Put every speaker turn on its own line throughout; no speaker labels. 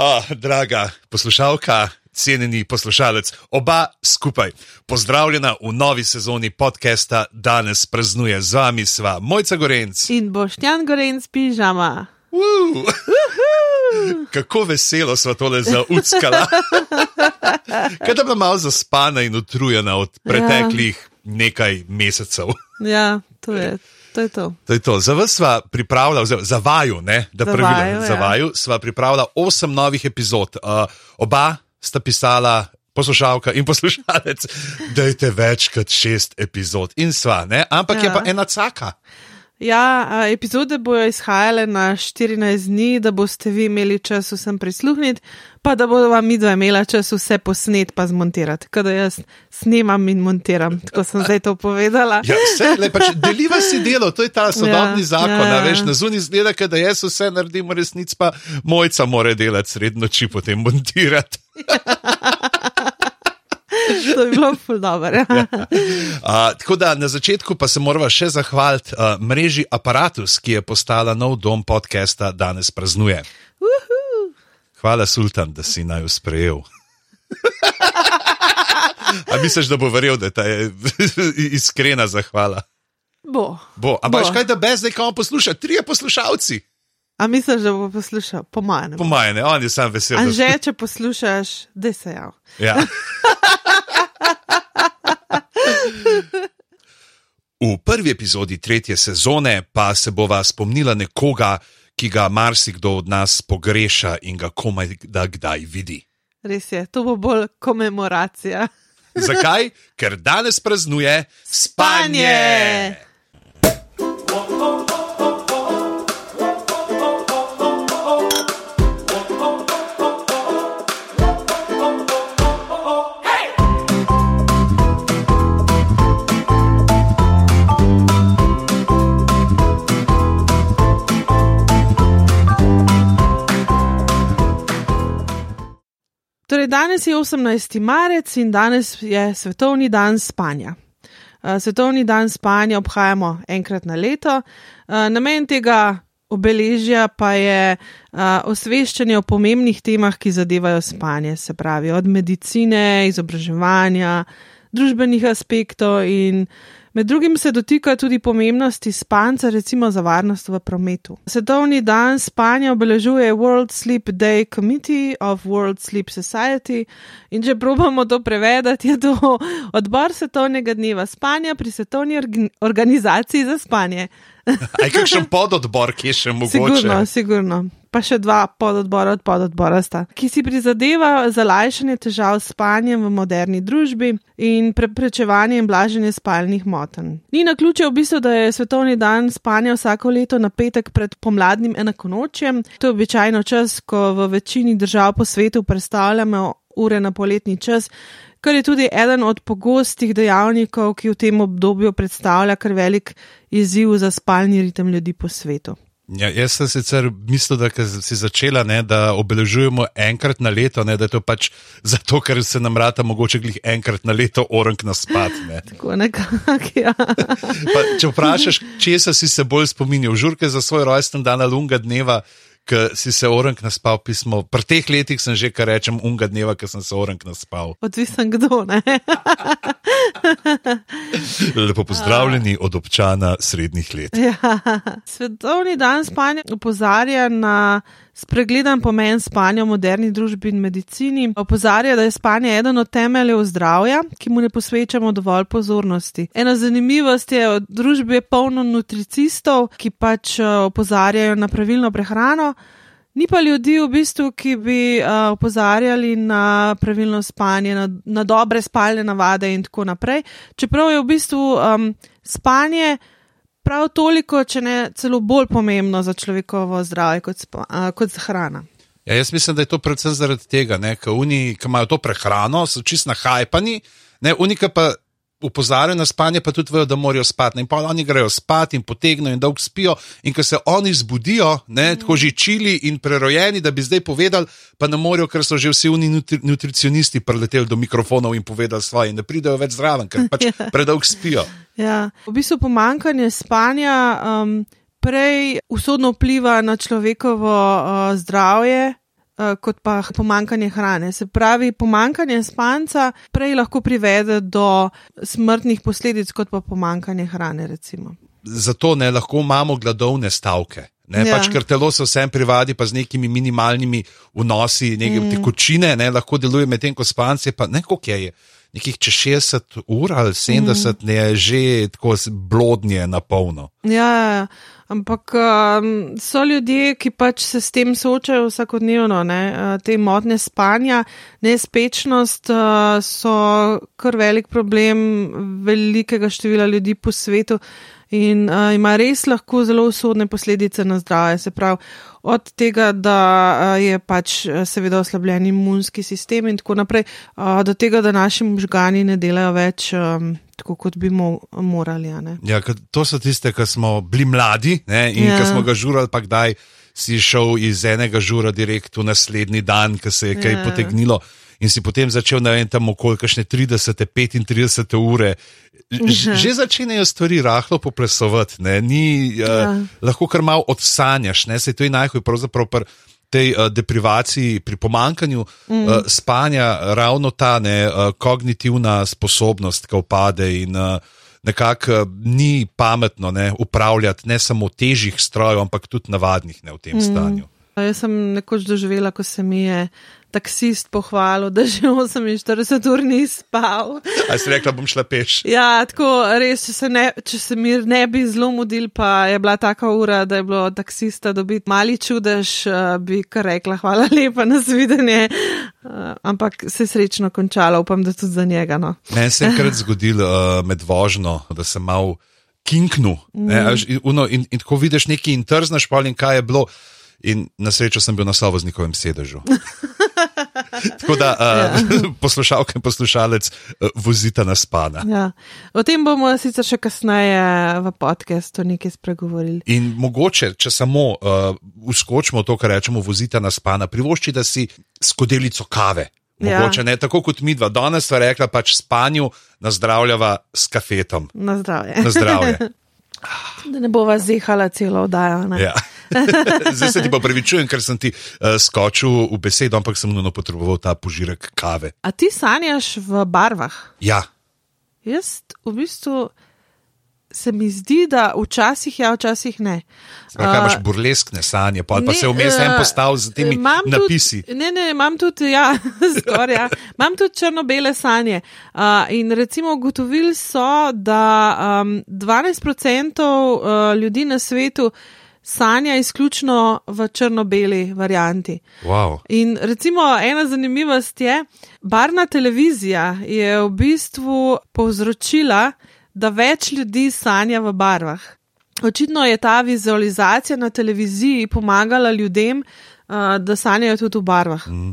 Oh, draga poslušalka, cenjeni poslušalec, oba skupaj. Pozdravljena v novi sezoni podcasta Danes praznuje z vami sva Mojca Gorenc.
In boštjan Gorenc pižama.
Uh, kako veselo smo tole zauckala. Kaj da bi malo zaspana in utrujena od preteklih ja. nekaj mesecev.
Ja, to je. To je to.
To je to. Za vas sva pripravila, za vaju, ne, da pravilno, za ja. vaju ja. sva pripravila osem novih epizod. Uh, oba sta pisala, poslušalka in poslušalec, da je več kot šest epizod in sva, ne, ampak ja. je pa ena caka.
Ja, epizode bojo izhajale na 14 dni, da boste vi imeli čas vsem prisluhniti, pa da bodo vam midva imela čas vse posnet pa zmontirati. Kada jaz snemam in montiram, tako sem zdaj to povedala.
Ja, vse, le, pač, deliva si delo, to je ta sodobni ja, zakon. Ja. Veš, na zunaj zgleda, da jaz vse naredim, resnic pa mojca mora delati sred noči, potem montirati.
to je bilo dobro. Ja.
uh, tako da na začetku pa se moramo še zahvaliti uh, mreži Apparatus, ki je postala nov dom podcasta Danes praznuje. Uhu. Hvala, Sultan, da si naj usprejel. A misliš, da bo verjel, da je ta iskrena zahvala?
Bo.
bo. Ampak kaj, da brez nekoga posluša, trije poslušalci.
A misliš, da bo poslušal? Po mojem.
Po mojem, on je sam vesel.
A že, če poslušaš, da se jav.
Ja. V prvi epizodi tretje sezone pa se bova spomnila nekoga, ki ga marsikdo od nas pogreša in ga komaj da kdaj vidi.
Res je, to bo bolj komemoracija.
Zakaj? Ker danes praznuje spanje. spanje!
Torej, danes je 18. marec in danes je svetovni dan spanja. Eh, svetovni dan spanja obhajamo enkrat na leto. Eh, namen tega obeležja pa je eh, osveščanje o pomembnih temah, ki zadevajo spanje, se pravi od medicine, izobraževanja, družbenih aspektov in Med drugim se dotika tudi pomembnosti spanca, recimo za varnost v prometu. Svetovni dan spanja obeležuje World Sleep Day Committee of World Sleep Society in če probamo to prevedati, je to odbor svetovnega dneva spanja pri svetovni organizaciji za spanje.
Aj kakšen pododbor, ki je še mogoče?
Sigurno, sigurno pa še dva pododbora od pododbora sta, ki si prizadeva za lajšanje težav s spanjem v moderni družbi in preprečevanje in blaženje spalnih motenj. Ni na ključe v bistvu, da je svetovni dan spanja vsako leto na petek pred pomladnim enakonočjem. To je običajno čas, ko v večini držav po svetu predstavljamo ure na poletni čas. Kar je tudi eden od pogostih dejavnikov, ki v tem obdobju predstavlja kar velik izziv za spalni ritem ljudi po svetu.
Ja, jaz sem sicer mislil, da si začela, ne, da obeležujemo enkrat na leto, ne, da je to pač zato, ker se nam rata mogoče glih enkrat na leto orang na spad. Ne.
Tako nekako, ja.
pa, če vprašaš, česa si se bolj spominjal, žurke za svoj rojsten dan ali unga dneva, ki si se orang naspal pismo. Pri teh letih sem že, kar rečem, unga dneva, ki sem se orang naspal.
Odvisen kdo, ne?
Lepo pozdravljeni od občana srednjih let.
Ja. Svetovni dan spanja upozarja na spregledan pomen spanja v moderni družbi in medicini. Opozarja, da je spanje eden od temeljev zdravja, ki mu ne posvečamo dovolj pozornosti. Ena zanimivost je, v družbi je polno nutricistov, ki pač eh, opozarjajo na pravilno prehrano. Ni pa ljudi, v bistvu, ki bi uh, opozarjali na pravilno spanje, na, na dobre spalne navade in tako naprej. Čeprav je v bistvu um, spanje prav toliko, če ne celo bolj pomembno za človekovo zdravje kot, spa, uh, kot hrana.
Ja, jaz mislim, da je to predvsem zaradi tega, ker oni, ki imajo to prehrano, so čist nahajpani, unika pa upozarjajo na spanje, pa tudi vejo, da morajo spati. In pa oni grejo spat in potegnejo in dolgo spijo. In ko se oni zbudijo, ne, tako že čili in prerojeni, da bi zdaj povedali, pa ne morejo, ker so že vsi oni nutri, nutricionisti preleteli do mikrofonov in povedali svoje, in ne pridejo več zraven, ker pač ja. predolgo spijo.
Ja, v bistvu pomankanje spanja um, prej usodno vpliva na človekovo uh, zdravje. Uh, kot pa pomankanje hrane. Se pravi, pomankanje spanca prej lahko privede do smrtnih posledic, kot pa pomankanje hrane. Recimo.
Zato ne lahko imamo gladovne stavke. Ne, ja. pač, ker telo se vsem privadi, pa z nekimi minimalnimi vnosi, nekaj mm. tekočine, ne, lahko deluje medtem, ko spance, pa ne, kako je nekih čez 60 ur ali 70, mm. je že tako blodnje na polno.
Ja, ja, ja, ampak um, so ljudje, ki pač se s tem soočajo vsakodnevno, ne? Uh, te motne spanja, nespečnost uh, so kar velik problem velikega števila ljudi po svetu in uh, ima res lahko zelo usodne posledice na zdravje. Se pravi, od tega, da uh, je pač seveda oslabljen imunski sistem in tako naprej, uh, do tega, da naši možgani ne delajo več. Um, Tako kot bi mo morali.
Ja, to so tiste, ki smo bili mladi ne, in ja. ki smo ga žurali, pa kdaj si šel iz enega žura direkt v naslednji dan, ki se je kaj ja. potegnilo in si potem začel, ne vem, tam okoli kakšne 30, 35 ure. Ž, že začenjajo stvari rahlo poplesovati, Ni, uh, ja. lahko kar malo odsanjaš, ne? se to je najhoj pravzaprav pri tej uh, deprivaciji, pri pomankanju mm. uh, spanja, ravno ta ne, uh, kognitivna sposobnost, ki opade in uh, nekako uh, ni pametno ne, upravljati ne samo težjih strojev, ampak tudi navadnih ne, v tem mm. stanju.
Jaz sem nekoč doživela, ko se mi je taksist pohvalil, da že 48 ur ni spal.
A si rekla, bom šla peš?
Ja, tako res, če se, ne, če se mi ne bi zelo mudil, pa je bila taka ura, da je bilo taksista dobiti mali čudež, eh, bi kar rekla, hvala lepa na zvidenje. Uh, ampak se je srečno končalo, upam, da tudi za njega. No.
Meni se je enkrat zgodilo uh, med vožnjo, da sem mal kinknu. Mm. In, in, in ko vidiš nekaj in trznaš, pa in kaj je bilo. In na srečo sem bil na sovoznikovem sedežu. Tako da uh, ja. poslušalke in poslušalec uh, vozita na spana.
Ja. O tem bomo sicer še kasneje v podkastu nekaj spregovorili.
In mogoče, če samo uh, uskočimo to, kar rečemo, vozita na spana, privošči, da si skodelico kave. Ja. Mogoče ja. ne tako kot mi dva. Danes sva rekla pač spanju, nazdravljava s kafetom.
Na zdravje.
Na zdravje.
da ne bova zehala celo oddajo.
Ja. Zdaj se ti pa pravičujem, ker sem ti uh, skočil v besedo, ampak sem nujno potreboval ta požirek kave.
A ti sanjaš v barvah?
Ja.
Jaz v bistvu se mi zdi, da včasih ja, včasih ne.
Zakaj imaš burleskne sanje, pa, ne, pa se vmes en eh, postav z temi napisi?
Tudi, ne, ne, imam tudi, ja, zgor, ja. imam tudi črno-bele sanje. Uh, in recimo ugotovili so, da um, 12% uh, ljudi na svetu sanja izključno v črno-beli varianti.
Wow.
In recimo ena zanimivost je, barna televizija je v bistvu povzročila, da več ljudi sanja v barvah. Očitno je ta vizualizacija na televiziji pomagala ljudem, uh, da sanjajo tudi v barvah. Mm.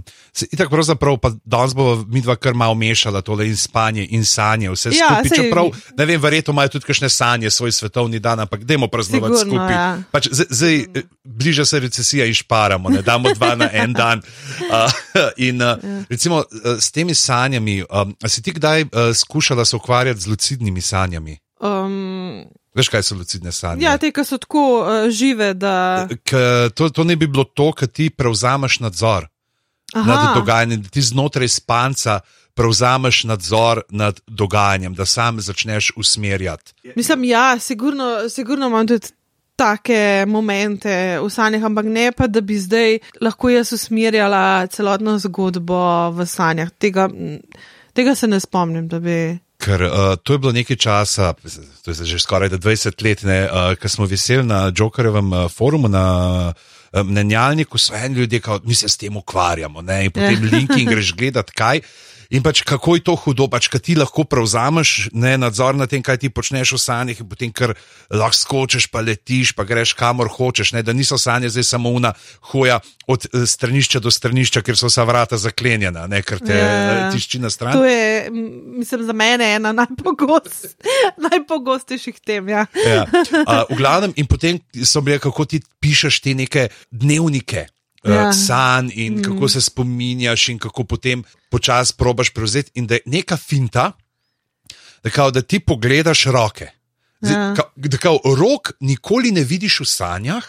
Tako pravzaprav, pa danes bomo mi dva kar malo mešala tole in spanje in sanje, vse ja, skupaj. Sej... Čeprav, ne vem, verjetno imajo tudi kakšne sanje, svoj svetovni dan, ampak dajmo praznovati Sigurno, skupaj. Ja. Pač, zdaj, eh, bliža se recesija in šparamo, ne damo dva na en dan. Uh, in uh, ja. recimo uh, s temi sanjami, um, si ti kdaj uh, skušala se ukvarjati z lucidnimi sanjami? Um... Veš, kaj so lucidne sanje?
Ja, te, ki so tako uh, žive. Da...
K, to, to ne bi bilo to, da ti prevzameš nadzor Aha. nad dogajanjem, da ti znotraj spanca prevzameš nadzor nad dogajanjem, da sam začneš usmerjati.
Mislim, ja, sigurno, sigurno imam tudi. Take momente v sanjah, ampak ne pa, da bi zdaj lahko jaz usmerjala celotno zgodbo v sanjah. Tega, tega se ne spomnim, da bi.
Ker uh, to je bilo nekaj časa, to je že skoraj 20 let, uh, ko smo veseli na Jokerjevem uh, forumu, na uh, mnenjalniku, so eni ljudje, ki mi se s tem ukvarjamo. Ne? In potem ja. link in greš gledati, kaj. In pač kako je to hudo, pač kaj ti lahko prevzameš, ne nadzor nad tem, kaj ti počneš v sanjih, in potem kar lahko skočiš, pa letiš, pa greš kamor hočeš, ne? da niso sanje zdaj samo una hoja od eh, stranišča do stranišča, ker so vsa vrata zaklenjena, ne ker te ja, eh, tišči na stran.
To je, mislim, za mene ena najpogost, najpogostejših tem. Ja.
Ja. Uh, v glavnem, in potem so bile, kako ti pišeš te neke dnevnike. Eh, ja. sanj in mm. kako se spominjaš, in kako potem počasi probaš prevzeti. In da je neka finta, da, kao, da ti pogledaš roke. Zdaj, ja. kao, da kao, rok nikoli ne vidiš v sanjah,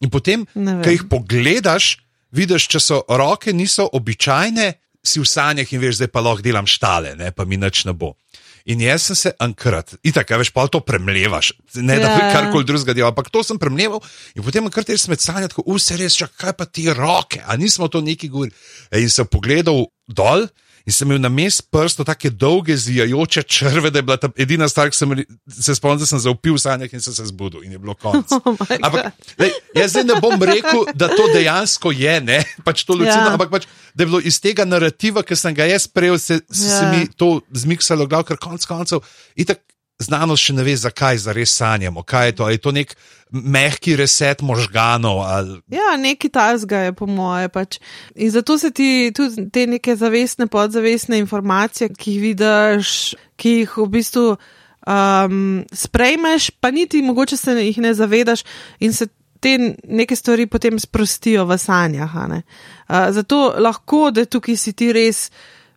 in potem, ko jih pogledaš, vidiš, če so roke niso običajne, si v sanjah in veš, zdaj pa lahko delam štale, ne, pa mi nič ne bo. In jaz sem se enkrat, itak, veš, pa to premlevaš, ne da bi
Ja.
karkoli drugega delal, ampak to sem premleval in potem enkrat res med sanjami, tako, vse res, čak, kaj pa ti roke, a nismo to neki govorili. E, In sem pogledal dol. In sem imel na mestu prsto tako dolge, zijajoče črve, da je bila ta edina stvar, ki sem se spomnil, da sem zaupil v sanjah in sem se zbudil in je bilo konec.
Oh
Ampak lej, jaz zdaj ne bom rekel, da to dejansko je, ne? pač to lucino,
Ja.
ampak pač, da je bilo iz tega narativa, ki sem ga jaz prejel, se, se,
Ja.
se mi to zmiksalo, glav, ker konec koncev. Itak, Znanost še ne ve, zakaj zares sanjamo. Kaj je to? Je to nek mehki reset možganov? Ali...
Ja, nekaj tasga je, po moje. Pač. In zato se ti tudi te neke zavestne, podzavestne informacije, ki jih vidiš, ki jih v bistvu um, sprejmeš, pa niti mogoče se jih ne zavedaš in se te neke stvari potem sprostijo v sanjah. Uh, zato lahko, da tukaj si ti res.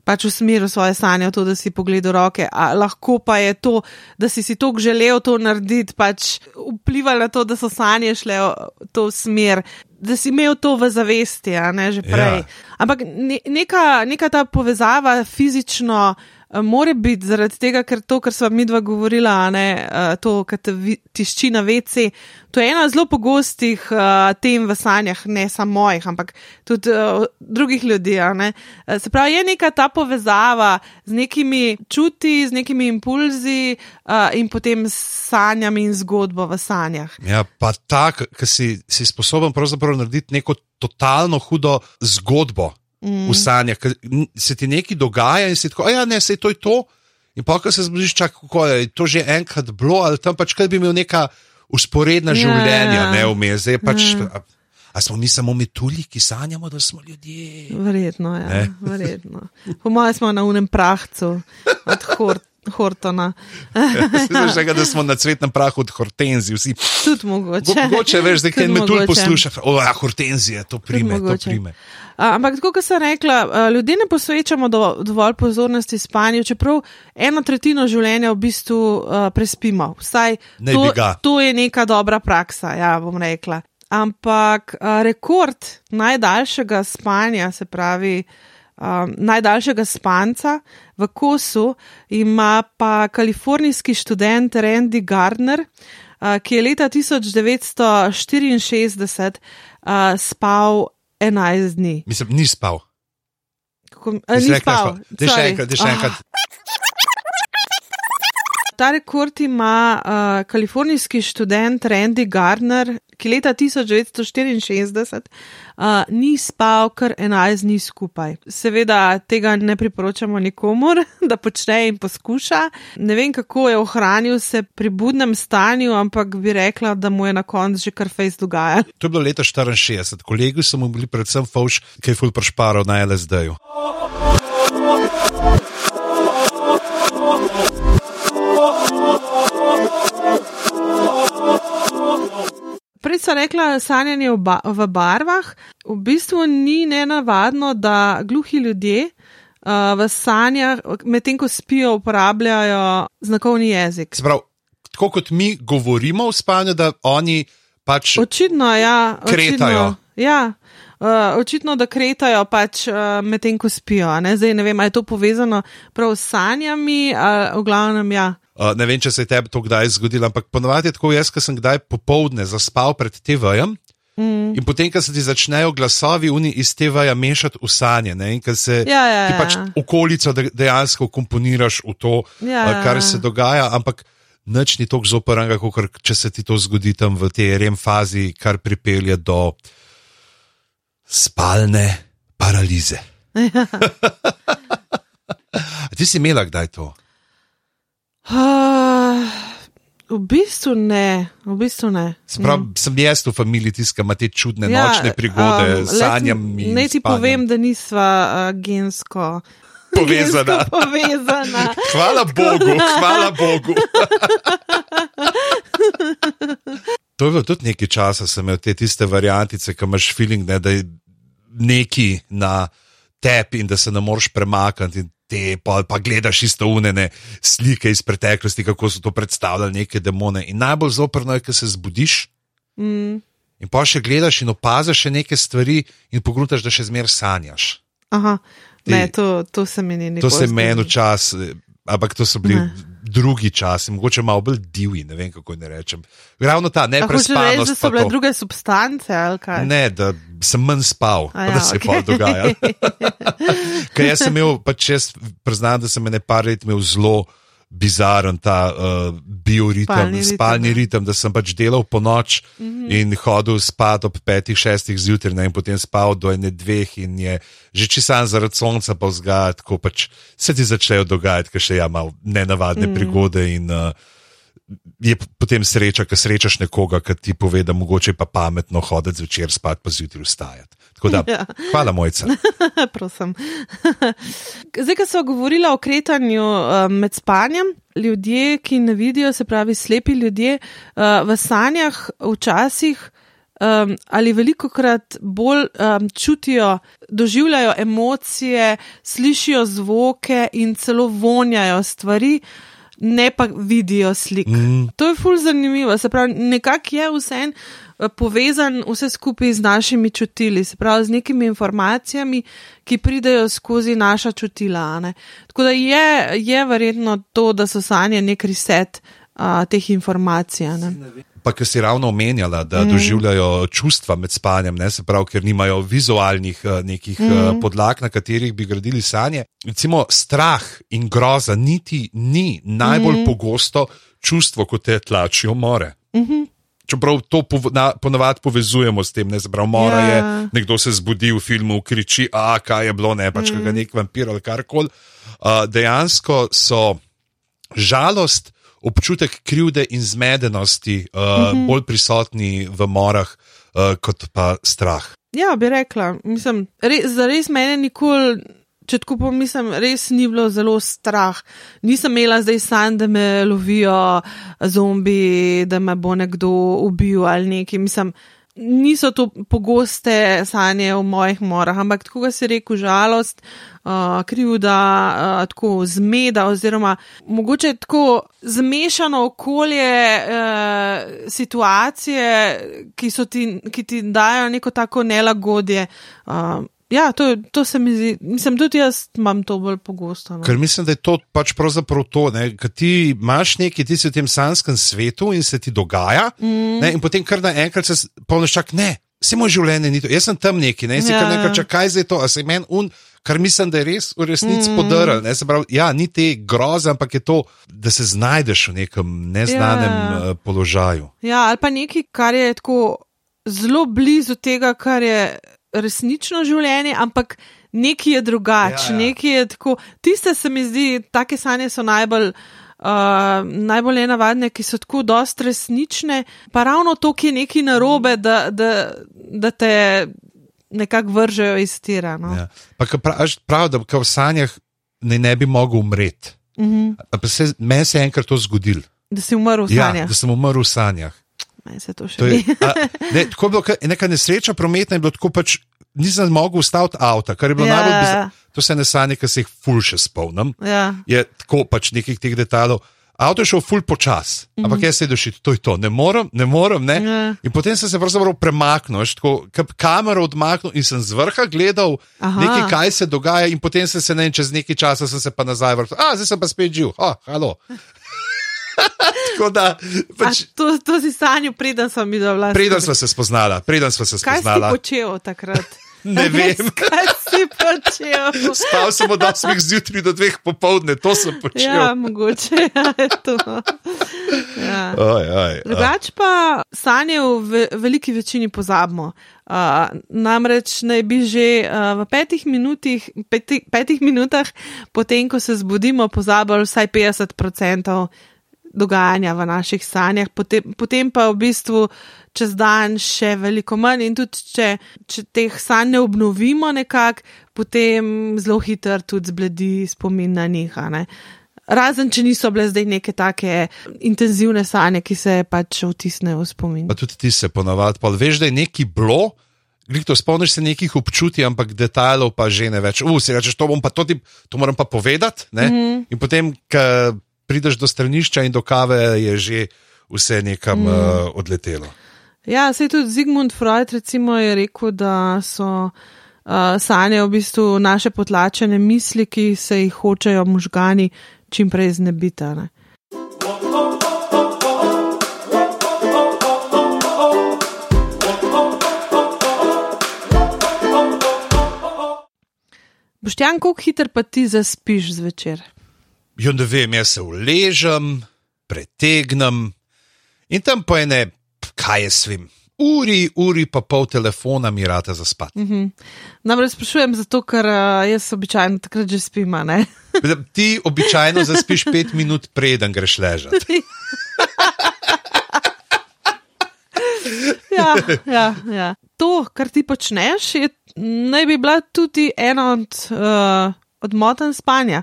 Pač usmeril svoje sanje v to, da si pogledal roke, a lahko pa je to, da si si tako želel to narediti, pač vplivalo na to, da so sanje šle v to smer, da si imel to v zavesti, a ne že prej.
Ja.
Ampak ne, neka, neka ta povezava fizično more biti zaradi tega, ker to, kar sva mi dva govorila, ne eh, to, kar te tišči na vece, to je ena zelo pogostih uh, tem v sanjah, ne samo mojih, ampak tudi uh, drugih ljudi. ne. Eh, Se pravi, je neka ta povezava z nekimi čuti, z nekimi impulzi uh, in potem s sanjami in zgodbo v sanjah.
Ja, pa tak, ki si, si sposoben pravzaprav narediti neko totalno hudo zgodbo mm. v sanjah, ker se ti nekaj dogaja in si tako, a ja, ne, se to je to. In pa, ko se zbudiš, čak, kako je to že enkrat bilo, ali tam pač, kaj bi imel neka usporedna
Ja,
življenja,
ja.
ne vmes, zdaj pač. A, a smo mi samo metulji, ki sanjamo, da smo ljudje?
Verjetno, ja,
Ne.
verjetno. Po mojem smo na unem prahcu od Hor Hortona.
Zdaj že, da smo na cvetnem prahu od hortenzij, vsi.
Tudi mogoče.
Mo- Mogoče veš, da kaj metulj
mogoče.
posluša, o, ja, hortenzije, to prime, to prime.
Ampak, kot sem rekla, ljudje ne posvečamo do, dovolj pozornosti spanju, čeprav eno tretjino življenja v bistvu uh, prespimo. Vsaj to, to je neka dobra praksa, ja, bom rekla. Ampak a, rekord najdaljšega spanja, se pravi um, najdaljšega spanca v kosu, ima pa kalifornijski študent Randy Gardner, uh, ki je leta 1964 uh, spal 11 dni.
Mislim, ni spal.
Kako,
si
ni spal.
spal. Daj še enkrat, daj še
Ah.
enkrat.
Ta rekord ima uh, kalifornijski študent Randy Gardner, ki leta 1964 uh, ni spal kar 11 dni skupaj. Seveda tega ne priporočamo nikomor, da počne in poskuša. Ne vem, kako je ohranil se pri budnem stanju, ampak bi rekla, da mu je na koncu že kar fejs dogajalo.
To je bilo leta 64, kolegi so mu bili predvsem fauš, ki je ful prešparal na LSD-ju.
Prej sem rekla sanjanje v, ba v barvah. V bistvu ni nenavadno, da gluhi ljudje uh, v sanjah, medtem ko spijo, uporabljajo znakovni jezik.
Se pravi, tako kot mi govorimo v spanju, da oni pač.
Očitno, ja.
Kretajo.
Očitno, ja. Uh, očitno, da kretajo pač uh, medtem, ko spijo. Ne? Zdaj ne vem, ali je to povezano prav s sanjami, ali v glavnem ja.
Uh, ne vem, če se je tebi to kdaj zgodilo, ampak ponovadi je tako, jaz, ki sem kdaj popovdne zaspal pred TV-jem. Mm. In potem, ko se ti začnejo glasovi uni iz TV-ja mešati v sanje, ne? in ko se
Ja, ja,
ti pač
ja.
okolico de- dejansko komponiraš v to,
Ja.
uh, kar se dogaja, ampak nič ni tako zoprnega, kot če se ti to zgodi tam v tej rem fazi, kar pripelje do spalne paralize. A ti si imela kdaj to?
Uh, v bistvu ne, v bistvu ne.
Sprav, mm. Sem jaz v familiji tiska, ima te čudne ja, nočne prigode, um, sanjam
Ne ti povem, da nisva uh, gensko
Povezana.
povezana.
Hvala Bogu, hvala Bogu. to je bilo tudi nekaj časa, sem imel te tiste variantice, ki imaš feeling, ne, da je neki na tebi in da se ne moreš premakniti. Te, pa, pa gledaš isto unene slike iz preteklosti, kako so to predstavljali, neke demone. In najbolj zoprno je, ko se zbudiš
Mm,
In pa še gledaš in opaziš še neke stvari, in pogruntaš, da še zmeraj sanjaš.
Aha, ne,
Ti-
to, to se mi ni
To
nikoli
se je meni včasih, ampak to so bili
Ne.
Drugi časi, mogoče malo bolj divji, ne vem kako ne rečem. Ravno ta
A hočeš reči, da so bile
to.
druge substance ali kaj?
Ne, da sem manj spal,
A
pa da se je
okej.
pa dogajalo. Ker jaz sem imel, pač jaz priznam, da sem ene par let imel zelo bizaren ta uh, bioritem,
Spalni
spalni,
ritem, ja.
ritem, da sem pač delal po noč mm -hmm. in hodil spat ob petih, šestih zjutraj ne, in potem spal do ene dveh in je že čisan zaradi sonca pa vzgajati, tako pač se ti začnejo dogajati, ker še ja malo nenavadne mm. prigode in uh, je potem sreča, ker srečaš nekoga, ki ti pove, da mogoče je pa pametno hoditi zvečer spat, pa zjutraj vstajati. Tako da,
Ja.
hvala mojca.
Prosim. Zdaj, ko smo govorili o kretanju um, med spanjem, ljudje, ki ne vidijo, se pravi slepi ljudje, uh, v sanjah včasih um, ali veliko krat bolj um, čutijo, doživljajo emocije, slišijo zvoke in celo vonjajo stvari. Ne pa vidijo slik. Mm. To je fulj zanimivo. Se pravi, nekako je vse povezan vse skupaj z našimi čutili, se pravi, z nekimi informacijami, ki pridejo skozi naša čutila. ne. Tako da je, je verjetno to, da so sanje nek reset a, teh informacij. ne.
Pa, ker si ravno omenjala, da mm. doživljajo čustva med spanjem, ne, se pravi, ker nimajo vizualnih uh, nekih mm. uh, podlag, na katerih bi gradili sanje. Recimo strah in groza niti ni najbolj mm. pogosto čustvo, kot te tlačijo more. Mm -hmm. Čeprav to ponavadi povezujemo s tem, ne znamo, mora
Ja.
je, nekdo se zbudi v filmu, kriči, a kaj je bilo, ne pač, mm. ga nek vampir ali karkoli. Uh, dejansko so žalost, občutek krivde in zmedenosti uh, mm -hmm. bolj prisotni v morah uh, kot pa strah.
Ja, bi rekla, mislim, res, za res mene nikoli. Če tako pomislim, res ni bilo zelo strah. Nisem imela zdaj sanj, da me lovijo zombi, da me bo nekdo ubil ali nekaj. Mislim, niso to pogoste sanje v mojih morah, ampak tako, kot si rekel, žalost, uh, krivda, uh, tako zmeda, oziroma mogoče tako zmešano okolje, uh, situacije, ki, ti, ki ti dajo neko tako nelagodje. Uh, Ja, to, to se mi zdi, mislim, tudi jaz imam to bolj pogosto. No.
Ker mislim, da je to pač pravzaprav to, da ti imaš nekaj, ti si v tem sanskem svetu in se ti dogaja, mm. ne, in potem kar naenkrat se polnoš čak, ne, vse moje življenje ni to, jaz sem tam neki, ne, in si
Ja,
kar
ja.
naenkrat čak, kaj zdaj to, a se meni un. Kar mislim, da je res v resnici mm. podrl. Ne, pravi, ja, ni te groze, ampak je to, da se znajdeš v nekem neznanem
Ja.
ja. položaju.
Ja, ali pa nekaj, kar je tako zelo blizu tega, kar je resnično življenje, ampak nekaj je drugače,
Ja, ja.
nekaj je tako. Tiste se mi zdi, take sanje so najbolj. Uh, najbolj nenavadne, ki so tako dost resnične, pa ravno to, ki je nekaj narobe, da, da, da te nekako vržejo iz tira. No?
Ja. Pa ke praviš, prav, da v sanjah ne, ne bi mogel umreti.
Uh -huh.
Pa se, meni se je enkrat to zgodilo.
Da si umrl v
Ja,
sanjah.
da sem umrl v sanjah.
Meni se to še
To je,
ni.
a, ne, tako je bilo, neka nesreča prometna je bila tako pač. Nisem mogel ustaviti avta, kar je bilo
Ja.
ja. najbolj bizarno. To so ene sanje, ki se jih ful še spomnim.
Ja.
Je tako pač nekih teh detajlov. Avto je šel ful počas, mm -hmm. ampak jaz se došel, to je to, ne morem, ne morem. Ne?
Mhm. Ja.
In potem sem se pravzaprav premaknil, tako kamero odmaknil in sem z vrha gledal,
Aha.
nekaj, kaj se dogaja, in potem sem se ne, čez nekaj časa sem se pa nazaj vrnil. A, zdaj sem pa spet živ, oh, halo. Tako da,
A
pač,
to, to si sanjal, preden sem videl vlast.
preden sva se spoznala, preden sva se
Kaj si
spoznala.
počel takrat?
Ne vem.
Kaj si počel?
Spal sem od 8 zjutraj do 2 popovdne, to sem počel.
Ja, mogoče ja, je to. Ja.
A.
Drugač pa sanje v ve veliki večini pozabimo. Uh, namreč naj bi že uh, v petih, minutih, peti, petih minutah, potem ko se zbudimo, pozabili vsaj 50% dogajanja v naših sanjah, potem, potem pa v bistvu čez dan še veliko manj in tudi če, če teh sanj ne obnovimo nekako, potem zelo hitro tudi zbledi spomin na njih. ne. Razen, če niso bile zdaj neke take intenzivne sanje, ki se pač vtisnejo v spomin.
Pa tudi ti se ponavadi, pa veš, da je neki bilo. Glito, spomniš se nekih občutij, ampak detajlov pa že ne več. Uf, si rečeš, to, pa to, ti, to moram pa povedati. Mm -hmm. In potem, ko prideš do stranišča in do kave, je že vse nekam mm. uh, odletelo.
Ja, se tudi Zigmund Freud recimo je rekel, da so uh, sanje v bistvu naše potlačene misli, ki se jih hočejo možgani čim prej znebiti. a ne. Boštjan, koliko hiter pa ti zaspiš zvečer?
Jo ne vem, jaz se uležem, pretegnem in tam po ene, kaj jaz vem, uri, uri pa pol telefona mi rata za spat.
Mhm. Namreč sprašujem zato, ker uh, jaz običajno takrat že spim, ne?
Ti običajno zaspiš pet minut, preden greš ležati.
ja, ja, ja. To, kar ti počneš, je, naj bi bila tudi ena od, uh, od motenj spanja.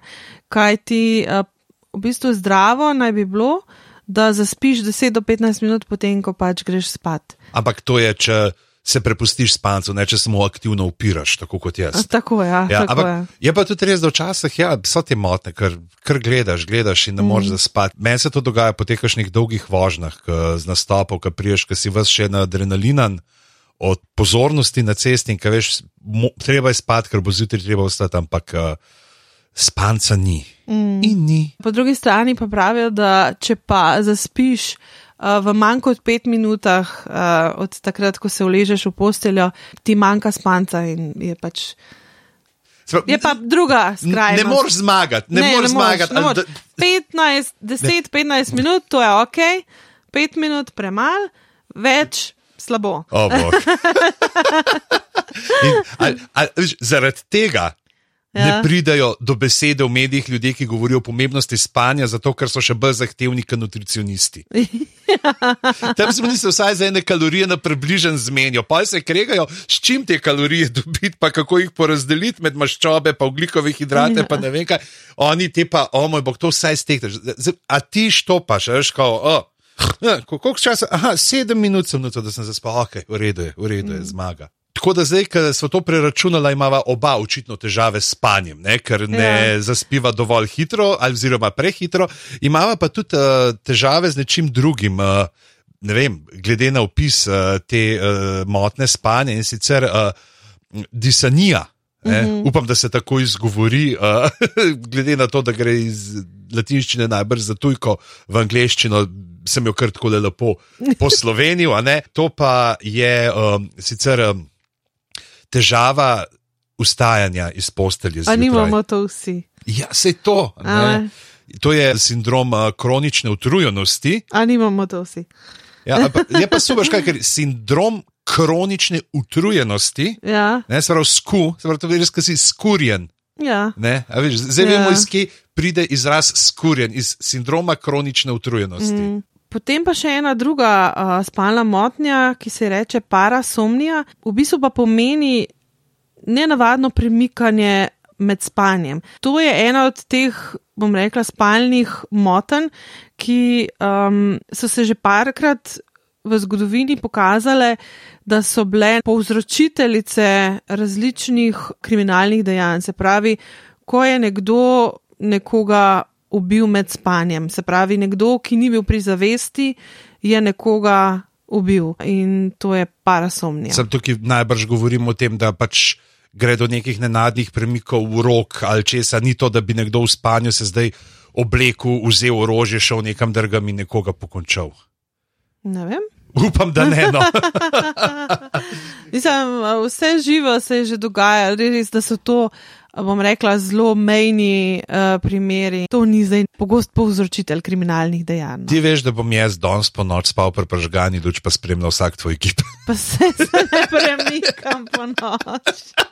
Kaj ti uh, v bistvu zdravo naj bi bilo, da zaspiš 10 do 15 minut potem, ko pač greš spat.
Ampak to je, če se prepustiš spancu, ne če samo aktivno upiraš, tako kot jaz.
Tako ja,
Ja,
tako
ampak
je.
je pa tudi res, da včasih ja, so te motne, ker, ker gledaš, gledaš in ne moreš
Mhm.
zaspati. Meni se to dogaja po teh kakšnih dolgih vožnjah, z nastopov, ki priješ, ki si vas še na adrenalinan. Od pozornosti na cesti, in kaj veš, mo, treba je spati, ker bo zjutraj treba ostati, ampak uh, spanca ni. Mm. In ni.
Po drugi strani pa pravijo, da če pa zaspiš uh, v manj kot pet minutah uh, od takrat, ko se uležeš v posteljo, ti manjka spanca in je pač.
Se pravi,
Je pa druga skrajnost.
Ne moreš zmagati, ne, ne moreš zmagati.
Ne
ali
moreš.
da-
15, 10, 15 minut, to je ok, 5 minut premal, več slabo.
O, bog. In, ali, ali, zaradi tega ja. ne
Ja.
pridajo do besede v medijih ljudje, ki govorijo o pomembnosti spanja, zato ker so še bolj zahtevni kot nutricionisti. Tam smo se vsaj za ene kalorije na približen zmenijo, pa se kregajo, s čim te kalorije dobiti, pa kako jih porazdeliti med maščobe, pa ugljikove hidrate, pa ne vem kaj. Oni te pa, o moj bog, to vsaj stekneš. A ti štopaš, veš, kao, o. Ja, ko- koliko časa? Aha, sedem minut sem noto, da sem zaspal, ok, v redu je, v redu je, zmaga. Tako da zdaj, ko so to preračunala, imava oba očitno težave s spanjem, ne? ker ne ja. Zaspiva dovolj hitro, ali oziroma prehitro. Imava pa tudi uh, težave z nečim drugim. Uh, ne vem, glede na opis uh, te uh, motne spanja in sicer uh, disanija. Ne, uh -huh. Upam, da se tako izgovori, uh, glede na to, da gre iz latinščine najbrž za tujko v angleščino, sem jo kar tako lepo poslovenil. a ne. To pa je um, sicer um, težava ustajanja iz postelje.
A
zjutraj.
nimamo to vsi.
Ja, se to. To je sindrom kronične utrujenosti.
A nimamo to vsi.
Ja, ali pa, je pa super, kaj, ker sindrom kronične utrujenosti,
Ja,
ne, se pravi, sku, se pravi, to je res, ki si skurjen.
ja.
Ne, veš, zdaj vemo,
Ja.
iz kje pride izraz skurjen, iz sindroma kronične utrujenosti. Mm.
Potem pa še ena druga uh, spalna motnja, ki se reče parasomnija, v bistvu pa pomeni nenavadno premikanje med spanjem. To je ena od teh, bom rekla, spalnih motenj, ki um, so se že parkrat v zgodovini pokazale, da so bile povzročiteljice različnih kriminalnih dejanj. Se pravi, ko je nekdo nekoga ubil med spanjem, se pravi, nekdo, ki ni bil pri zavesti, je nekoga ubil in to je parasomnija.
Sam tukaj najbrž govorim o tem, da pač gre do nekih nenadnih premikov v rok ali česa. Ni to, da bi nekdo v spanju se zdaj oblekel, vzel orožje, šel nekam drugam in nekoga pokončal.
Ne vem.
Upam, da ne. No.
Mislim, vse živo se je že dogajalo, res, da so to, bom rekla, zelo mejni uh, primeri. To ni zdaj pogost povzročitelj kriminalnih dejanj. no.
Ti veš, da bom jaz danes po noč spal pri pržgani luč, pa spremljal vsak tvoj gib.
Pa se se ne premikam po noč.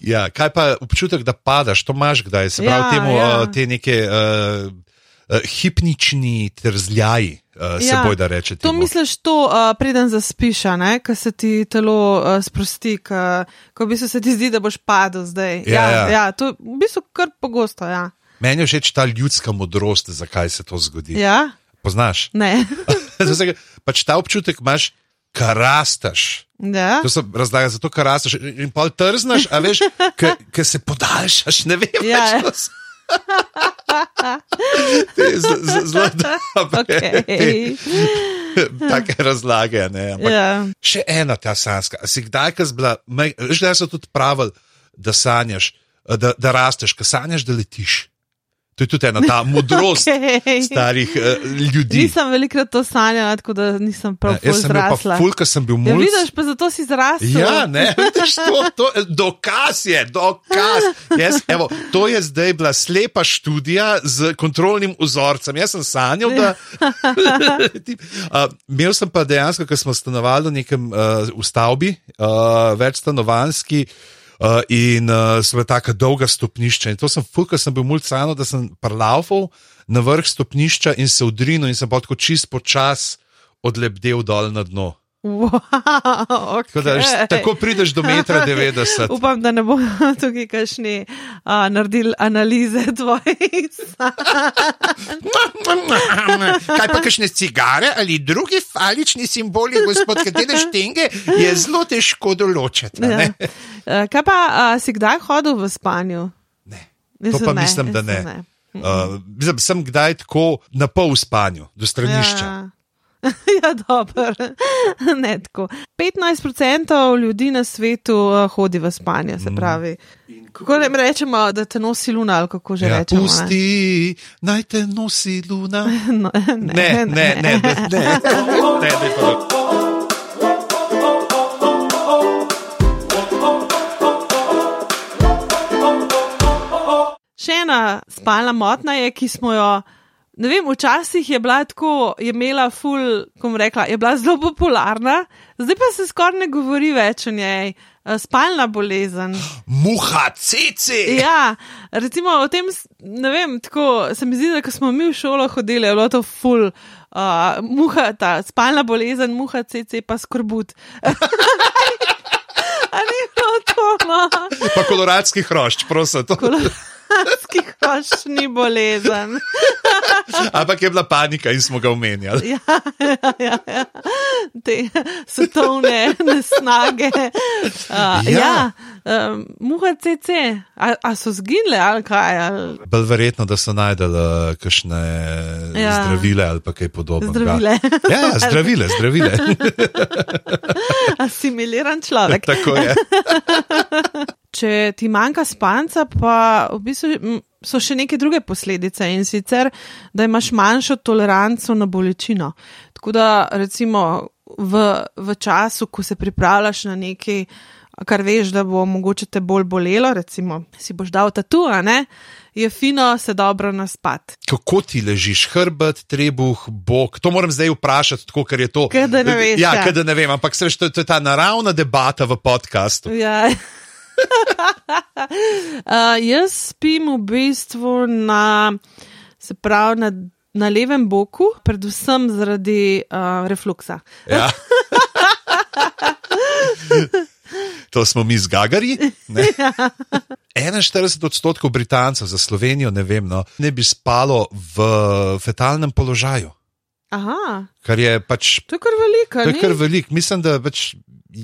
Ja, kaj pa občutek, da padaš, to imaš kdaj, se pravi,
Ja,
temu,
ja.
uh, te neke uh, hipnični trzljaji, uh, se
Ja,
boj da reče.
To
temu.
misliš, to uh, preden zaspiš, ko se ti telo uh, sprosti, ko v bistvu se ti zdi, da boš padel zdaj.
Ja,
ja,
ja.
ja, to je v bistvu kar pogosto. Ja.
Meni je všeč ta ljudska modrost, zakaj se to zgodi.
ja?
Poznaš?
Ne.
Pač ta občutek imaš, kar rastaš.
ja.
To so razlage, zato ker rastaš in pol trznaš, a veš, ker se podaljšaš, ne vem,
Ja,
več,
ja.
to Zelo dobre.
Okay.
Take razlage. Ne, ampak,
Ja.
Še ena ta sanska. Si kdaj, ko si bila, veš, da so tudi pravili, da sanjaš, da, da rasteš, ko sanjaš, da letiš. To je tudi ena ta modrost
Okay.
starih uh, ljudi.
Nisem velikrat to sanjala, tako da nisem prav
Ja,
zrasla.
ful, ko sem bil
Ja,
mulj.
vidiš, pa zato si zrasla.
Ja, ne, vidiš, to, to, dokaz je, dokaz. Jaz, evo, to je zdaj bila slepa študija z kontrolnim vzorcem. Jaz sem sanjal, da. uh, imel sem pa dejansko, ker smo stanovali v nekem uh, v stavbi, uh, večstanovanski. Uh, in uh, so bile tako dolga stopnišča. In to sem fulkal, sem bil mulcano, da sem parlaufal na vrh stopnišča in se udrinil, in sem pa tako čist počas odlepdel dol na dno.
Wow,
Tako, da,
okay.
tako prideš do metra 90.
Upam, da ne bo tukaj kakšni uh, naredili analize tvojih sanj.
Kaj pa kakšne cigare ali drugi falični simboli, gospod, katere štenge, je zelo težko določiti.
Ja.
Ne?
Uh, kaj pa uh, si kdaj hodil v spanju?
Ne. To pa mislim, da ne.
ne.
Uh, mislim, sem kdaj tako na pol spanju, do stranišča.
Ja. Ja, dobro. Ne tako. 15% ljudi na svetu uh, hodi v spanje, se pravi. Kako ne rečemo, da te nosi luna, ali kako že
Ja,
rečemo? ne?
pusti, naj te nosi luna.
No,
Ne, ne, ne, ne, ne, ne, ne, ne, ne.
Še ena spalna motnja je, ki smo jo. Ne vem, včasih je bila tako, je imela ful, kom rekla, je bila zelo popularna, zdaj pa se skoraj ne govori več o njej. Eh, Spalna bolezen.
Muha, cece.
Ja, recimo o tem, ne vem, tako se mi zdi, da ko smo mi v šolo hodili, je bilo to ful, uh, muha, ta spalna bolezen, muha, cc, pa skorbut. A ni bilo to, no,
Pa koloradski hrošč, prosim. To.
kolonski hroščni bolezen.
Ampak je bila panika in smo ga omenjali.
Ja, ja, ja, ja. Te svetovne nesnage. Uh,
Ja.
ja, um, muha, cc, a, a so zginile ali kaj? Ali...
Bolj verjetno, da so najdel uh, kakšne ja. Zdravile ali kaj podobnega.
Zdravile.
Ja, ja, zdravile, zdravile.
Asimiliran človek.
Tako je.
Če ti manjka spanca, pa v bistvu so še neke druge posledice in sicer, da imaš manjšo toleranco na bolečino. Tako da, recimo, v, v času, ko se pripravljaš na nekaj, kar veš, da bo mogoče te bolj bolelo, recimo, si boš dal tatu, je fino se dobro naspat.
Kako ti ležiš, hrbet, trebuh, bok? To moram zdaj vprašati, tako, ker je to.
Ker da ne veš,
Ja,
ja.
ker da ne vem, ampak se veš, to, to je ta naravna debata v podkastu.
Ja. uh, jaz spim v bistvu na, se pravi, na, na levem boku, predvsem zaradi uh, refluksa.
Ja. To smo mi zgagari. ne? 41 odstotkov Britancev za Slovenijo, ne vem, no, ne bi spalo v fetalnem položaju.
Aha,
Kar je pač
to je kar veliko.
To je
ni?
kar velik, mislim, da pač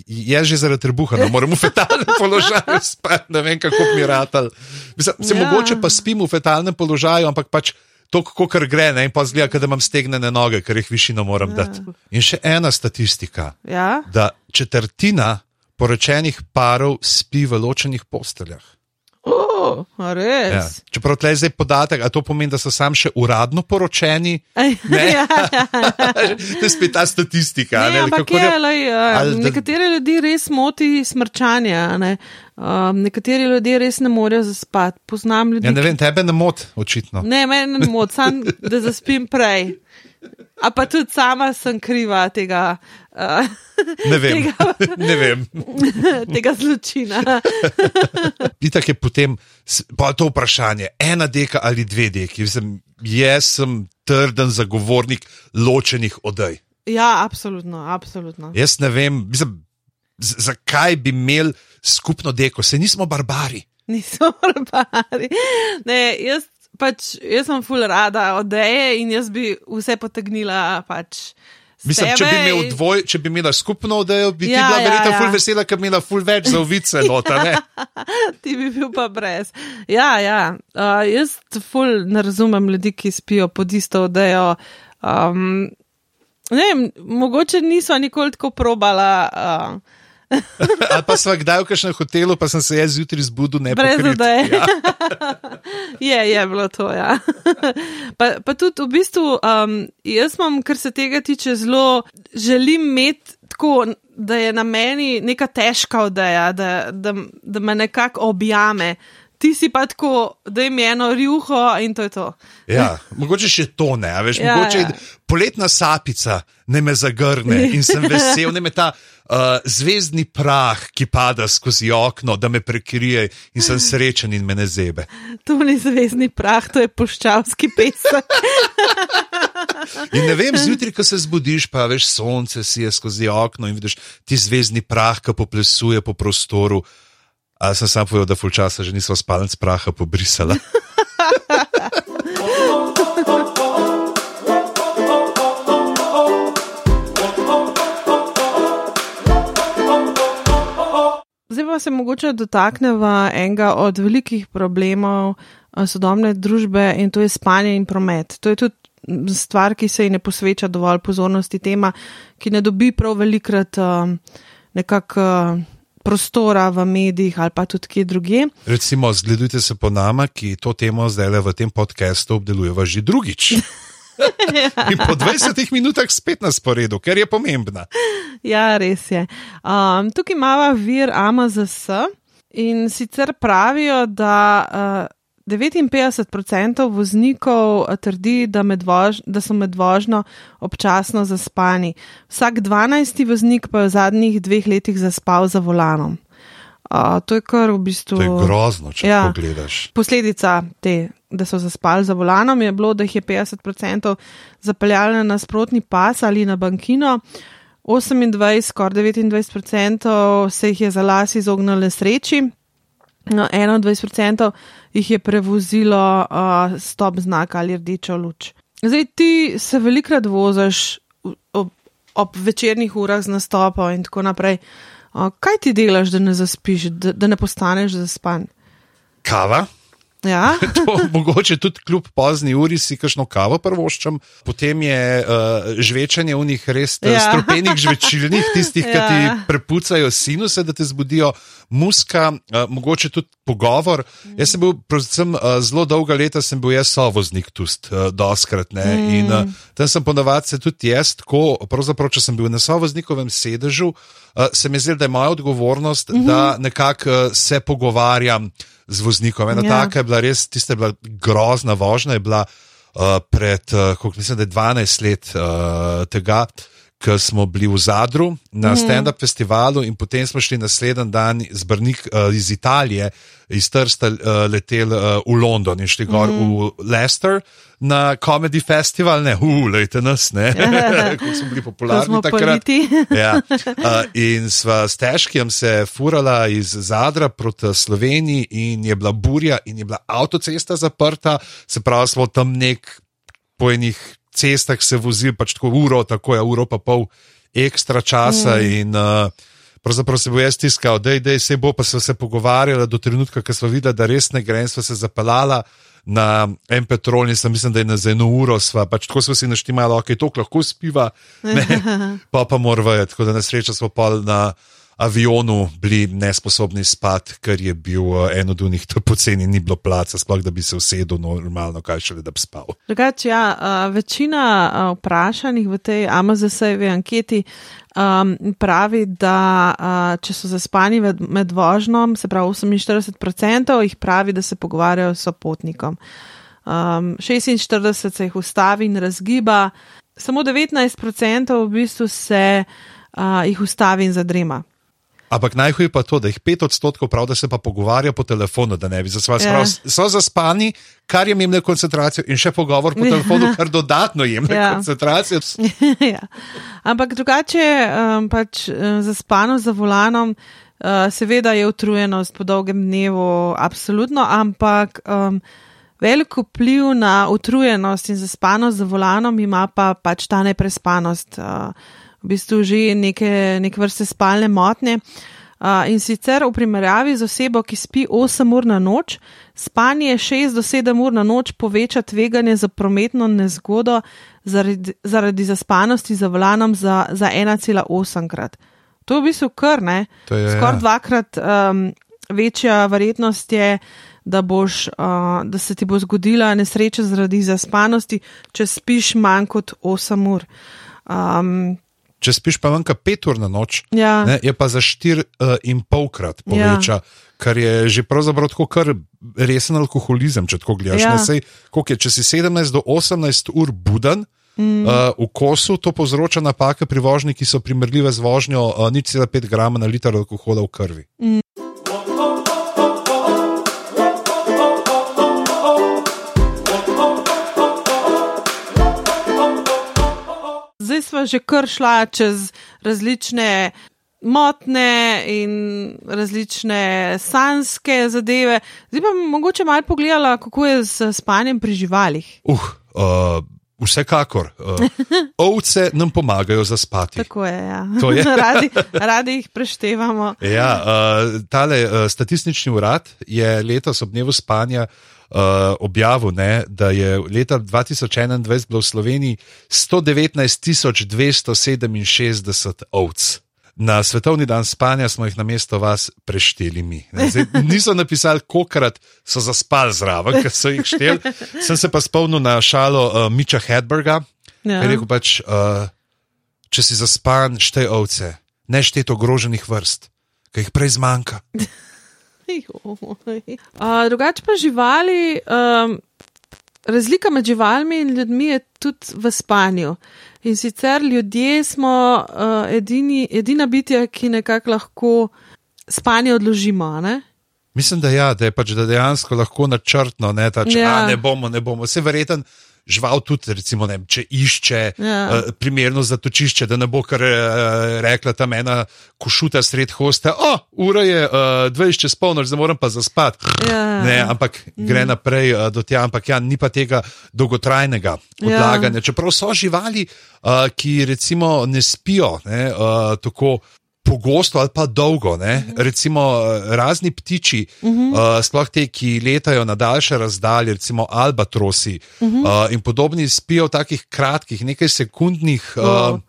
je že zaradi trebuha, da moramo v fetalnem položaju spati, ne vem kako bi ratal. Mislim, se
Ja.
mogoče pa spim v fetalnem položaju, ampak pač to, kako gre, ne, in pa zgleda, da imam stegnene noge, ker jih višino moram
ja.
dati. In še ena statistika,
Ja,
da četrtina poročenih parov spi v ločenih posteljah.
Oh,
Ja. Čeprav tle je zdaj podatek, a to pomeni, da so sam še uradno poročeni.
Ja.
Ne.
ja, ja, ja.
to je spet ta statistika.
Ne,
ali
ampak je,
ne-
lej,
ali
uh,
da-
nekatere ljudi res moti smrčanje, ne? um, nekateri ljudje res ne morejo zaspati. Poznam ljudi,
Ja, ne vem, tebe ne moti, očitno.
Ne, meni ne moti, sam da zaspim prej. A pa tudi sama sem kriva tega, uh,
Ne vem.
Tega-
ne vem.
tega zločina.
Itak je potem pa to vprašanje, ena deka ali dve deki. Mislim, jaz sem trden zagovornik ločenih odej.
Ja, absolutno, absolutno.
Jaz ne vem, mislim, zakaj bi imeli skupno deko, se nismo barbari.
Niso barbari. Ne, jaz, pač, jaz sem ful rada odeje in jaz bi vse potegnila pač
Mislim, če bi, imel dvoj, če bi imela skupno odejo, bi ja, ti bila ja, verjetno ja. ful vesela, ker bi imela ful več za ovice nota.
ti bi bil pa brez. Ja, ja. Uh, jaz ful ne razumem ljudi, ki spijo pod isto odejo. Um, ne vem, mogoče niso nikoli tako probala. Uh,
Ali pa smo kdaj v kažem hotelu, pa sem se jaz zjutraj zbudil, ne
brez zdaj. Ja. je, je bilo to. Ja. pa, pa tudi v bistvu, um, jaz imam, kar se tega tiče, zelo želim imeti tako, da je na meni neka težka odeja, da, da, da me nekako objame ti si pa tako, da jim je eno rjuho in to je to.
Ja, mogoče še to ne, veš, ja, mogoče ja. poletna sapica ne me zagrne in sem vesel, ne me ta uh, zvezdni prah, ki pada skozi okno, da me prekrije in sem srečen in me ne zebe.
To ni zvezdni prah, to je puščavski pesek.
In ne vem, zjutraj, ko se zbudiš, pa veš, sonce si je skozi okno in vidiš ti zvezdni prah, ki poplesuje po prostoru. Ali sem sam povedal, da ful časa že nisem spalnic praha pobrisala?
Zdaj pa se mogoče dotakneva enega od velikih problemov eh, sodobne družbe in to je spanje in promet. To je tudi stvar, ki se ji ne posveča dovolj pozornosti, tema, ki ne dobi prav velikrat eh, nekako eh, prostora v medijih ali pa tudi kje druge.
Recimo, zgledujte se po nama, ki to temo zdaj le v tem podkastu obdelujeva že drugič. In po 20 minutah spet na sporedu, ker je pomembna.
Ja, res je. Um, tukaj imamo vir AMZS in sicer pravijo, da. Uh, 59% voznikov eh, trdi, da, vož, da so med vožnjo občasno zaspani. Vsak 12. voznik pa je v zadnjih dveh letih zaspal za volanom. Uh, to je kar v bistvu.
To je grozno, če ja, pogledaš.
Posledica te, da so zaspali za volanom, je bilo, da jih je 50% zapeljalo na nasprotni pas ali na bankino. 28, skoraj 29% se jih je za las izognilo sreči, no, 21% jih je prevozilo uh, stop znak ali rdečo luč. Zdaj ti se velikrat voziš ob, ob večernih urah z nastopom in tako naprej. Uh, kaj ti delaš, da ne zaspiš, da, da ne postaneš zaspan?
Kava.
Ja.
to, mogoče tudi kljub pozni uri si kakšno kavo prvoščam, potem je uh, žvečanje v njih res ja. stropenih žvečilnih, tistih, ja. ki ti prepucajo sinuse, da te zbudijo muska, uh, mogoče tudi pogovor. Mm. Jaz sem bil, predvsem uh, zelo dolga leta, sem bil jaz sovoznik tust, uh, doskrat. Mm. In uh, tam sem ponovadi se tudi jaz, tako, pravzaprav, če sem bil na sovoznikovem sedežu, uh, se mi zdi, da je moja odgovornost, mm -hmm. da nekako uh, se pogovarjam z voznikom. Ena ja. taka je bila res, tista je bila grozna vožnja, je bila uh, pred, uh, koliko mislim, da je 12 let uh, tega. Ker smo bili v Zadru na mm. stand-up festivalu, in potem smo šli naslednji dan z Brnik uh, iz Italije, iz Trsta, uh, letel uh, v London in šli gor mm. v Leicester na Comedy Festival, ne, ulejte nas, ne, kako smo bili popularni smo takrat. ja. uh, in sva s težkim se furala iz Zadra proti Sloveniji, in je bila burja, in je bila avtocesta zaprta, se pravi, smo tam nek po enih cestah se vozili, pač tako uro, tako je uro pa pol ekstra časa. Mm. In, uh, Pravzaprav se bo jaz tiskal, da je se bo, pa so se pogovarjali do trenutka, ko smo videli, da res ne gre, in smo se zapeljali na en petrol, in sem mislil, da je na eno uro, sva, pač tako smo si naštemali, ok, to lahko spiva, ne, pa pa moramo, tako da na srečo smo pa na avionu bili nesposobni spati, ker je bil uh, en od njih tako poceni, ni bilo placa, sploh da bi se usedel normalno, kaj šele da bi spal.
Drugač, ja, uh, večina uh, vprašanih v tej Amazonovi anketi um, pravi, da uh, če so zaspani med, med vožnjom, se pravi 48%, jih pravi, da se pogovarjajo s potnikom. Um, 46% se jih ustavi in razgiba, samo 19% v bistvu se uh, jih ustavi in zadrema.
Ampak najhuje pa to, da jih pet odstotkov prav, da se pa pogovarja po telefonu, da ne bi zasvali. Ja. So zaspani, kar jim jemlje koncentracijo, in še pogovor po ja. telefonu, kar dodatno jemlje ja. koncentracijo.
ja. Ampak drugače, um, pač um, zaspano za volanom, uh, seveda je utrujenost po dolgem dnevu, absolutno, ampak um, velik vpliv na utrujenost in zaspanost za volanom, ima pa pač ta neprespanost, uh, v bistvu že neke, neke vrste spalne motnje. Uh, in sicer v primerjavi z osebo, ki spi 8 ur na noč, spanje 6 do 7 ur na noč poveča tveganje za prometno nezgodo zaradi, zaradi zaspanosti za volanom za, za 1,8 krat. To je v bistvu kar ne. Skoraj
ja.
dvakrat um, večja verjetnost je, da, boš, uh, da se ti bo zgodila nesreča zaradi zaspanosti, če spiš manj kot 8 ur. Um,
Če spiš pa manjka 5 ur na noč,
ja,
ne, je pa za 4 uh, in polkrat poveča, ja. kar je že pravzaprav tako kar resen alkoholizem, če tako gledaš.
Ja.
Ne, sej, je, če si 17 do 18 ur buden. Mm. Uh, v kosu to povzroča napake pri vožnji, ki so primerljive z vožnjo uh, 0,5 grama na liter alkohola v krvi.
Mm. Že kar šla čez različne motne in različne sanske zadeve. Zdaj pa mogoče malo pogledala, kako je z spanjem pri živalih.
Uh, uh, vsekakor. Uh, ovce nam pomagajo zaspati.
Tako je. Ja.
To je.
radi, radi jih preštevamo.
Ja, uh, tale uh, statistični urad je letos ob dnevu spanja. Uh, objavil, ne, da je leta 2021 bilo v Sloveniji 119 267 ovc. Na svetovni dan spanja smo jih na mesto vas prešteli mi. Zdaj, niso napisali, kolikrat so zaspali zraven, ker so jih šteli. Sem se pa spomnil na šalo uh, Miča Hedberga,
Ja.
ki je rekel pač, uh, če si zaspan, štej ovce, ne štej ogroženih vrst, ki jih prej zmanjka.
Uh, drugače pa živali, um, razlika med živalmi in ljudmi je tudi v spanju. In sicer ljudje smo uh, edini, edina bitja, ki nekako lahko spanje odložimo. a Ne?
Mislim, da, ja, da je pač da dejansko lahko načrtno, ne, ta, če
Ja.
ja. ne bomo, ne bomo. Vse verjeten. Žival tudi, recimo, ne, vem, če išče
Ja.
uh, primerno zatočišče, da ne bo kar uh, rekla tam ena košuta sred hosta, o, ura je uh, 20 čez polnoč, zdaj moram pa zaspati.
Ja.
Ne, ampak gre naprej uh, do tja, ampak ja, ni pa tega dolgotrajnega odlaganja. Ja. Čeprav so živali, uh, ki recimo ne spijo ne, uh, tako. Pogosto ali pa dolgo, ne? recimo eh, razni ptiči, uh -huh. uh, sploh te, ki letajo na daljše razdalje, recimo albatrosi uh -huh. uh, in podobni, spijo v takih kratkih, nekaj sekundnih uh,
Wow.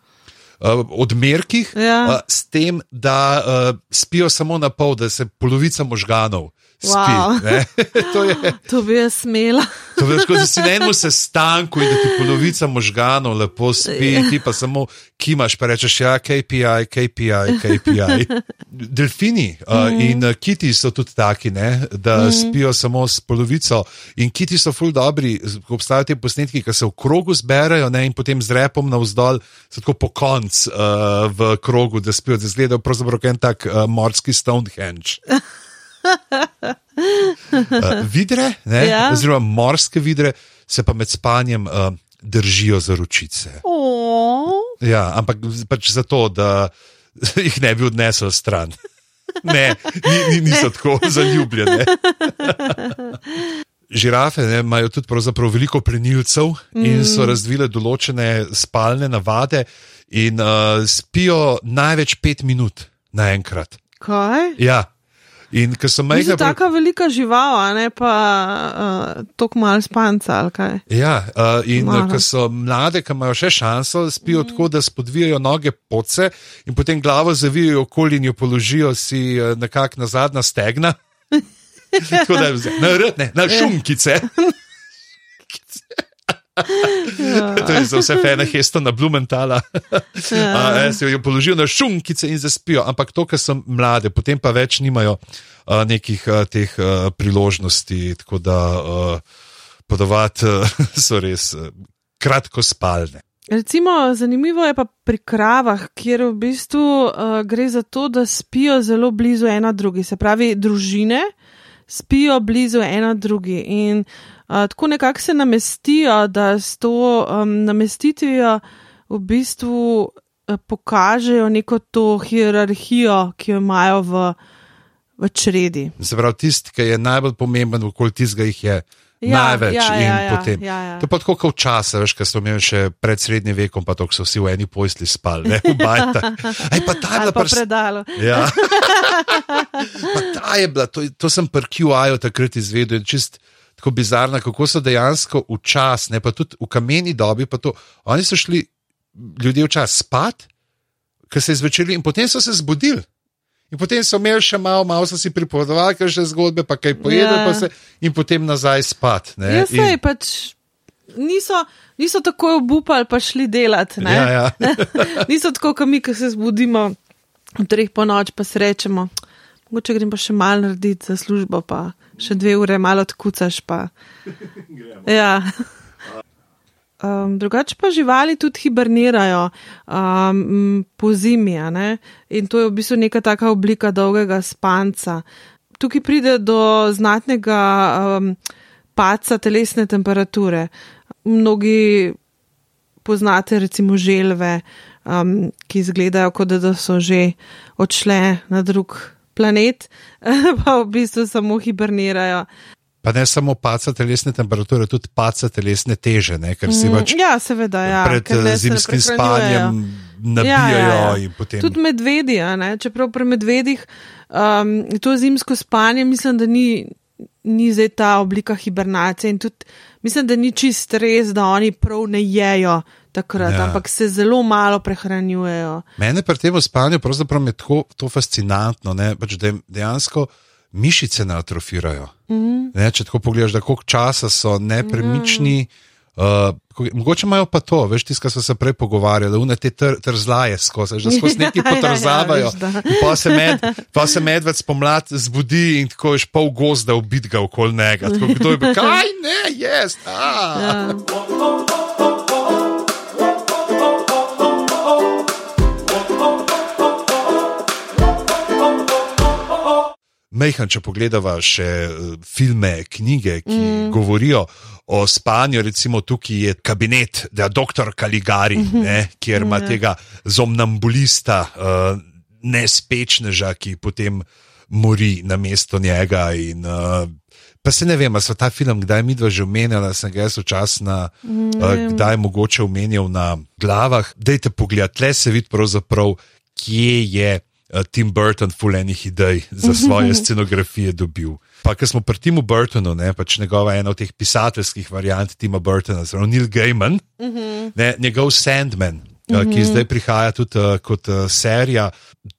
uh, odmerkih,
Ja.
uh, s tem, da uh, spijo samo na pol, da se polovica možganov spi.
Wow.
ne. to je.
To bi jaz smela.
To kot da si na enem sestanku in da ti polovica možganov lepo spi, ti pa samo kimaš, pa rečeš, ja, KPI, KPI, KPI. Delfini uh,
Mhm.
in kiti so tudi taki, ne, da spijo samo s polovico. In kiti so ful dobri, obstajajo ti posnetki, ki se v krogu zberajo ne, in potem z repom navzdol, tako po koncu uh, v krogu, da spijo, da izgledajo pravzaprav en tak uh, morski Stonehenge. Uh, vidre, ne,
Ja.
oziroma morske vidre, se pa med spanjem uh, držijo za ročice.
Oh.
Ja, ampak pač zato, da jih ne bi odnesel stran. Ne, ni, ni, niso tako zaljubljene. Žirafe ne, imajo tudi veliko plenilcev in so razvile določene spalne navade, in uh, spijo največ pet minut naenkrat.
Kaj?
Ja. In ker so
Mi
majhne,
smo taka velika žival, a ne pa uh, tako malo spanca ali kaj.
Ja, uh, in ko so mlade, ki imajo še šanso, spijo mm. tako, da spodvijajo noge podce in potem glavo zavijajo okoli in jo položijo si uh, nekako na zadnja stegna. tako da je na rtne, na šumkice. to je za vse fene hesto na Blumentala.
Ja.
ja. Se jo položijo na šumkice in zaspijo, ampak to, ker so mlade, potem pa več nimajo uh, nekih uh, teh uh, priložnosti, tako da uh, podovati uh, so res uh, kratko spalne.
Recimo, zanimivo je pa pri kravah, kjer v bistvu uh, gre za to, da spijo zelo blizu ena drugi, se pravi, družine spijo blizu ena drugi in tako nekako se namestijo, da s to um, namestitvijo v bistvu uh, pokažejo neko to hierarhijo, ki jo imajo v, v čredi.
Se pravi, tisti, ki je najbolj pomemben, okoli tistega jih je
Ja,
največ.
ja,
in
ja, ja,
potem,
ja, ja.
To je pa tako kot včasih, veš, kaj smo imeli še pred srednjim vekom, pa to so vsi v eni pojsli spali, ne v bajtah. Aj pa ta je bila prs-
predalo.
Ja. pa ta je bila, to, to sem pri QI-ju takrat izvedel, in čist tako bizarno, kako so dejansko včasih, ne pa tudi v kameni dobi, pa to, oni so šli ljudje včasih spat, ker se je zvečerili in potem so se zbudili. In potem so imeli še malo, malo so si pripovedovali, kaj že zgodbe, pa kaj pojedli,
Ja.
pa se in potem nazaj spat. Ne?
Ja, sej
in,
pač niso, niso tako obupali, pa šli delati.
ja, ja.
niso tako, kot mi, ki se zbudimo v treh po noč, pa se rečemo, mogoče grem pa še malo narediti za službo, pa še dve ure malo odkucaš. Pa. Ja. Um, drugače pa živali tudi hibernirajo um, po zimi, in to je v bistvu neka taka oblika dolgega spanca. Tukaj pride do znatnega um, paca telesne temperature. Mnogi poznate recimo želve, um, ki izgledajo, kot da so že odšle na drug planet, pa v bistvu samo hibernirajo.
Pa ne samo paca telesne temperature, tudi paca telesne teže, ne? ker si pač
Ja, seveda, ja,
pred eh, zimskim spanjem nabijajo
Ja, ja, ja.
in potem.
Tudi medvedi, čeprav pri medvedih um, to zimsko spanje, mislim, da ni, ni zdaj ta oblika hibernacije in tudi mislim, da ni čist res, da oni prav ne jejo takrat,
Ja.
ja. ampak se zelo malo prehranjujejo.
Mene pri tem spanju pravzaprav je tako, to fascinantno, ne? pač da dejansko mišice ne atrofirajo. Mm. Ne, če tako pogledaš, da koliko časa so nepremični. Uh, ko- mogoče imajo pa to, veš, tisto, kar smo se prej pogovarjali, da une te tr, trzlaje skozi, da skozi neki
Ja, ja, ja,
potrzavajo. In pa se, med, pa se medved spomlad zbudi in tako ješ pol gozda ubit ga okoli njega. Tako, kdo je bil, kaj ne, jaz.
Ja.
Mejhan, če pogledava še eh, filme, knjige, ki mm. govorijo o spanju, recimo tukaj je kabinet, da je doktor Kaligari, ne, kjer ima tega zomnambulista, uh, nespečneža, ki potem mori na mesto njega. In, uh, pa se ne vem, ali so ta film kdaj mi dva že omenjala, sem ga jaz včasih na, uh, kdaj mogoče omenjal na glavah. Dajte pogled, tle se vidi pravzaprav, kje je Tim Burton fulejnih idej za svoje scenografije dobil. Pa, ker smo pri Timu Burtonu, ne, pač njegova ena od teh pisateljskih variant Tima Burtona, zelo Neil Gaiman, uh -huh. ne, njegov Sandman. Uh -huh. Ki zdaj prihaja tudi uh, kot uh, serija.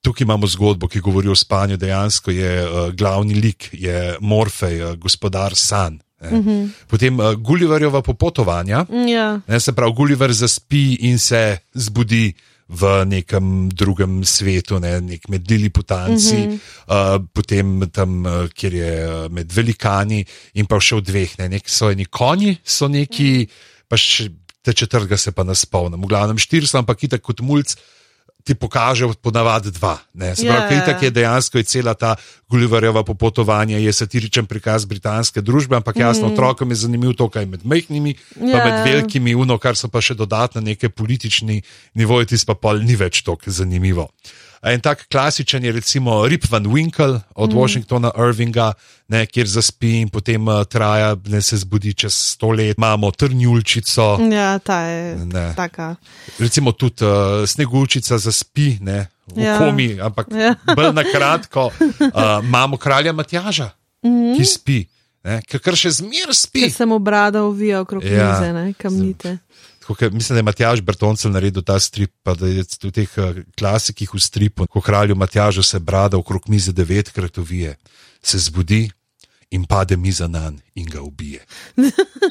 Tukaj imamo zgodbo, ki govori o spanju. Dejansko je uh, glavni lik, je Morfej, uh, gospodar San. Uh -huh. Potem uh, Gulliverjeva popotovanja,
Ja.
Ne, se pravi, Gulliver zaspi in se zbudi v nekem drugem svetu, ne, nek med Liliputanci, mm -hmm. uh, potem tam, uh, kjer je uh, med velikani, in pa še v dveh, ne, nek so eni konji, so neki, pa še te četrtega se pa ne spomnim. V glavnem štiri so, ampak itak kot mulj. Ti pokaže ponavadi dva.
Ja,
yeah. itak je dejansko je cela ta Gulliverjeva popotovanja, je satiričen prikaz britanske družbe, ampak jasno, mm. otrokom je zanimivo to, kaj je med majhnimi, pa
Ja,
med velikimi, uno, kar so pa še dodatne neke politični nivoji, tisto pa pol ni več tako zanimivo. En tak klasičen je recimo Rip Van Winkle od mm. Washingtona Irvinga, ne, kjer zaspi in potem uh, traja, ne se zbudi čez sto let. Imamo trnjulčico,
ja, ta je
Ne.
taka.
recimo tudi uh, sneguljčica zaspi, ne v ja. Komi, ampak ja. Bolj na kratko. Uh, imamo kralja Matjaža, mm -hmm. ki spi, ne, kar še zmer spi.
Ki sem obrada uvija okrog
Ja.
mize, ne, kamnite.
Tako, ke, mislim, da je Matjaž Bertoncel naredil ta strip, pa da je v teh uh, klasikih v stripu, ko kralju Matjažu se brada okrog mize devetkrat uvije, se zbudi in pade miza na njega in ga ubije.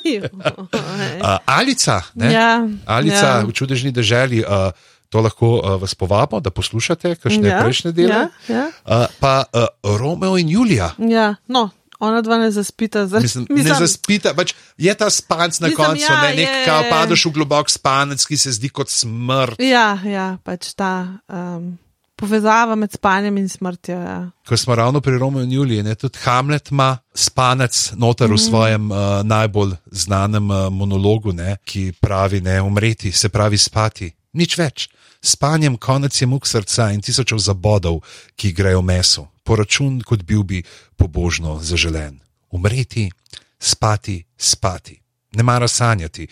Uh, Alica, ne?
Ja,
Alica
ja.
v čudežni deželi. Uh, To lahko uh, vas povabimo, da poslušate, kakšne ja,
Ja,
prejšnje dele.
ja, ja.
Uh, pa uh, Romeo in Julija.
Ja, no, ona dva ne zaspita. Zar,
Mislim, ne zaspita, pač je ta spanc na
Mislim,
koncu,
ja,
ne, nek,
je-
kao padeš v globok spanec, ki se zdi kot smrt.
Ja, ja, pač ta um, povezava med spanjem in smrtjo. Ja.
Ko smo ravno pri Romeo in Juliji, ne, tudi Hamlet ima spanec noter v svojem uh, najbolj znanem uh, monologu, ne, ki pravi: ne, umreti, se pravi spati, nič več. Spanjem konec je muk srca in tisočev zabodov, ki grejo mesu, poračun, kot bil bi pobožno zaželen. Umreti, spati, spati, ne mara sanjati,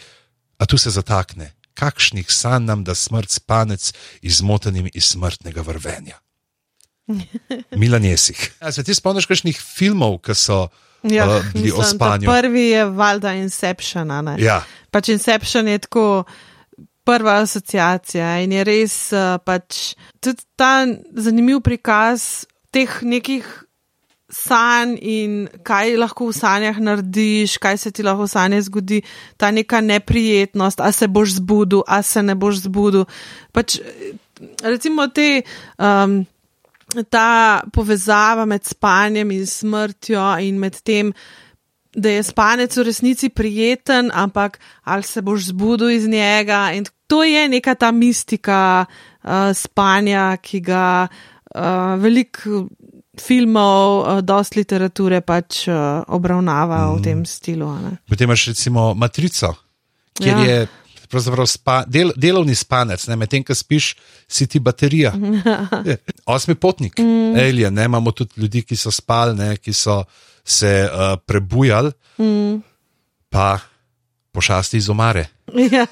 a tu se zatakne, kakšnih sanj nam da smrt spanec izmotenim iz smrtnega vrvenja. Milan Jesih. Ja, se ti spomniš kakšnih filmov, ki so
Ja,
uh, bili o
mislim, ta
spanju?
Prvi je valjda Inception. a ne?
Ja,
Pač Inception je tako prva asociacija in je res uh, pač tudi ta zanimiv prikaz teh nekih sanj in kaj lahko v sanjah narediš, kaj se ti lahko v sanjah zgodi, ta neka neprijetnost, a se boš zbudil, a se ne boš zbudil. Pač, recimo te. Um, Ta povezava med spanjem in smrtjo, in med tem, da je spanec v resnici prijeten, ampak ali se boš zbudil iz njega. In to je neka ta mistika uh, spanja, ki ga uh, veliko filmov, uh, dosti literature pač uh, obravnava mm. v tem stilu. ne.
potem imaš recimo matrico, kjer
Ja.
je. pravzaprav Spa, del, delovni spanec, ne, medtem ko spiš, si ti baterija. Osmi potnik, mm. Alien, ne, imamo tudi ljudi, ki so spali, ne, ki so se uh, prebujali,
Mm.
pa pošasti iz omare.
Ja,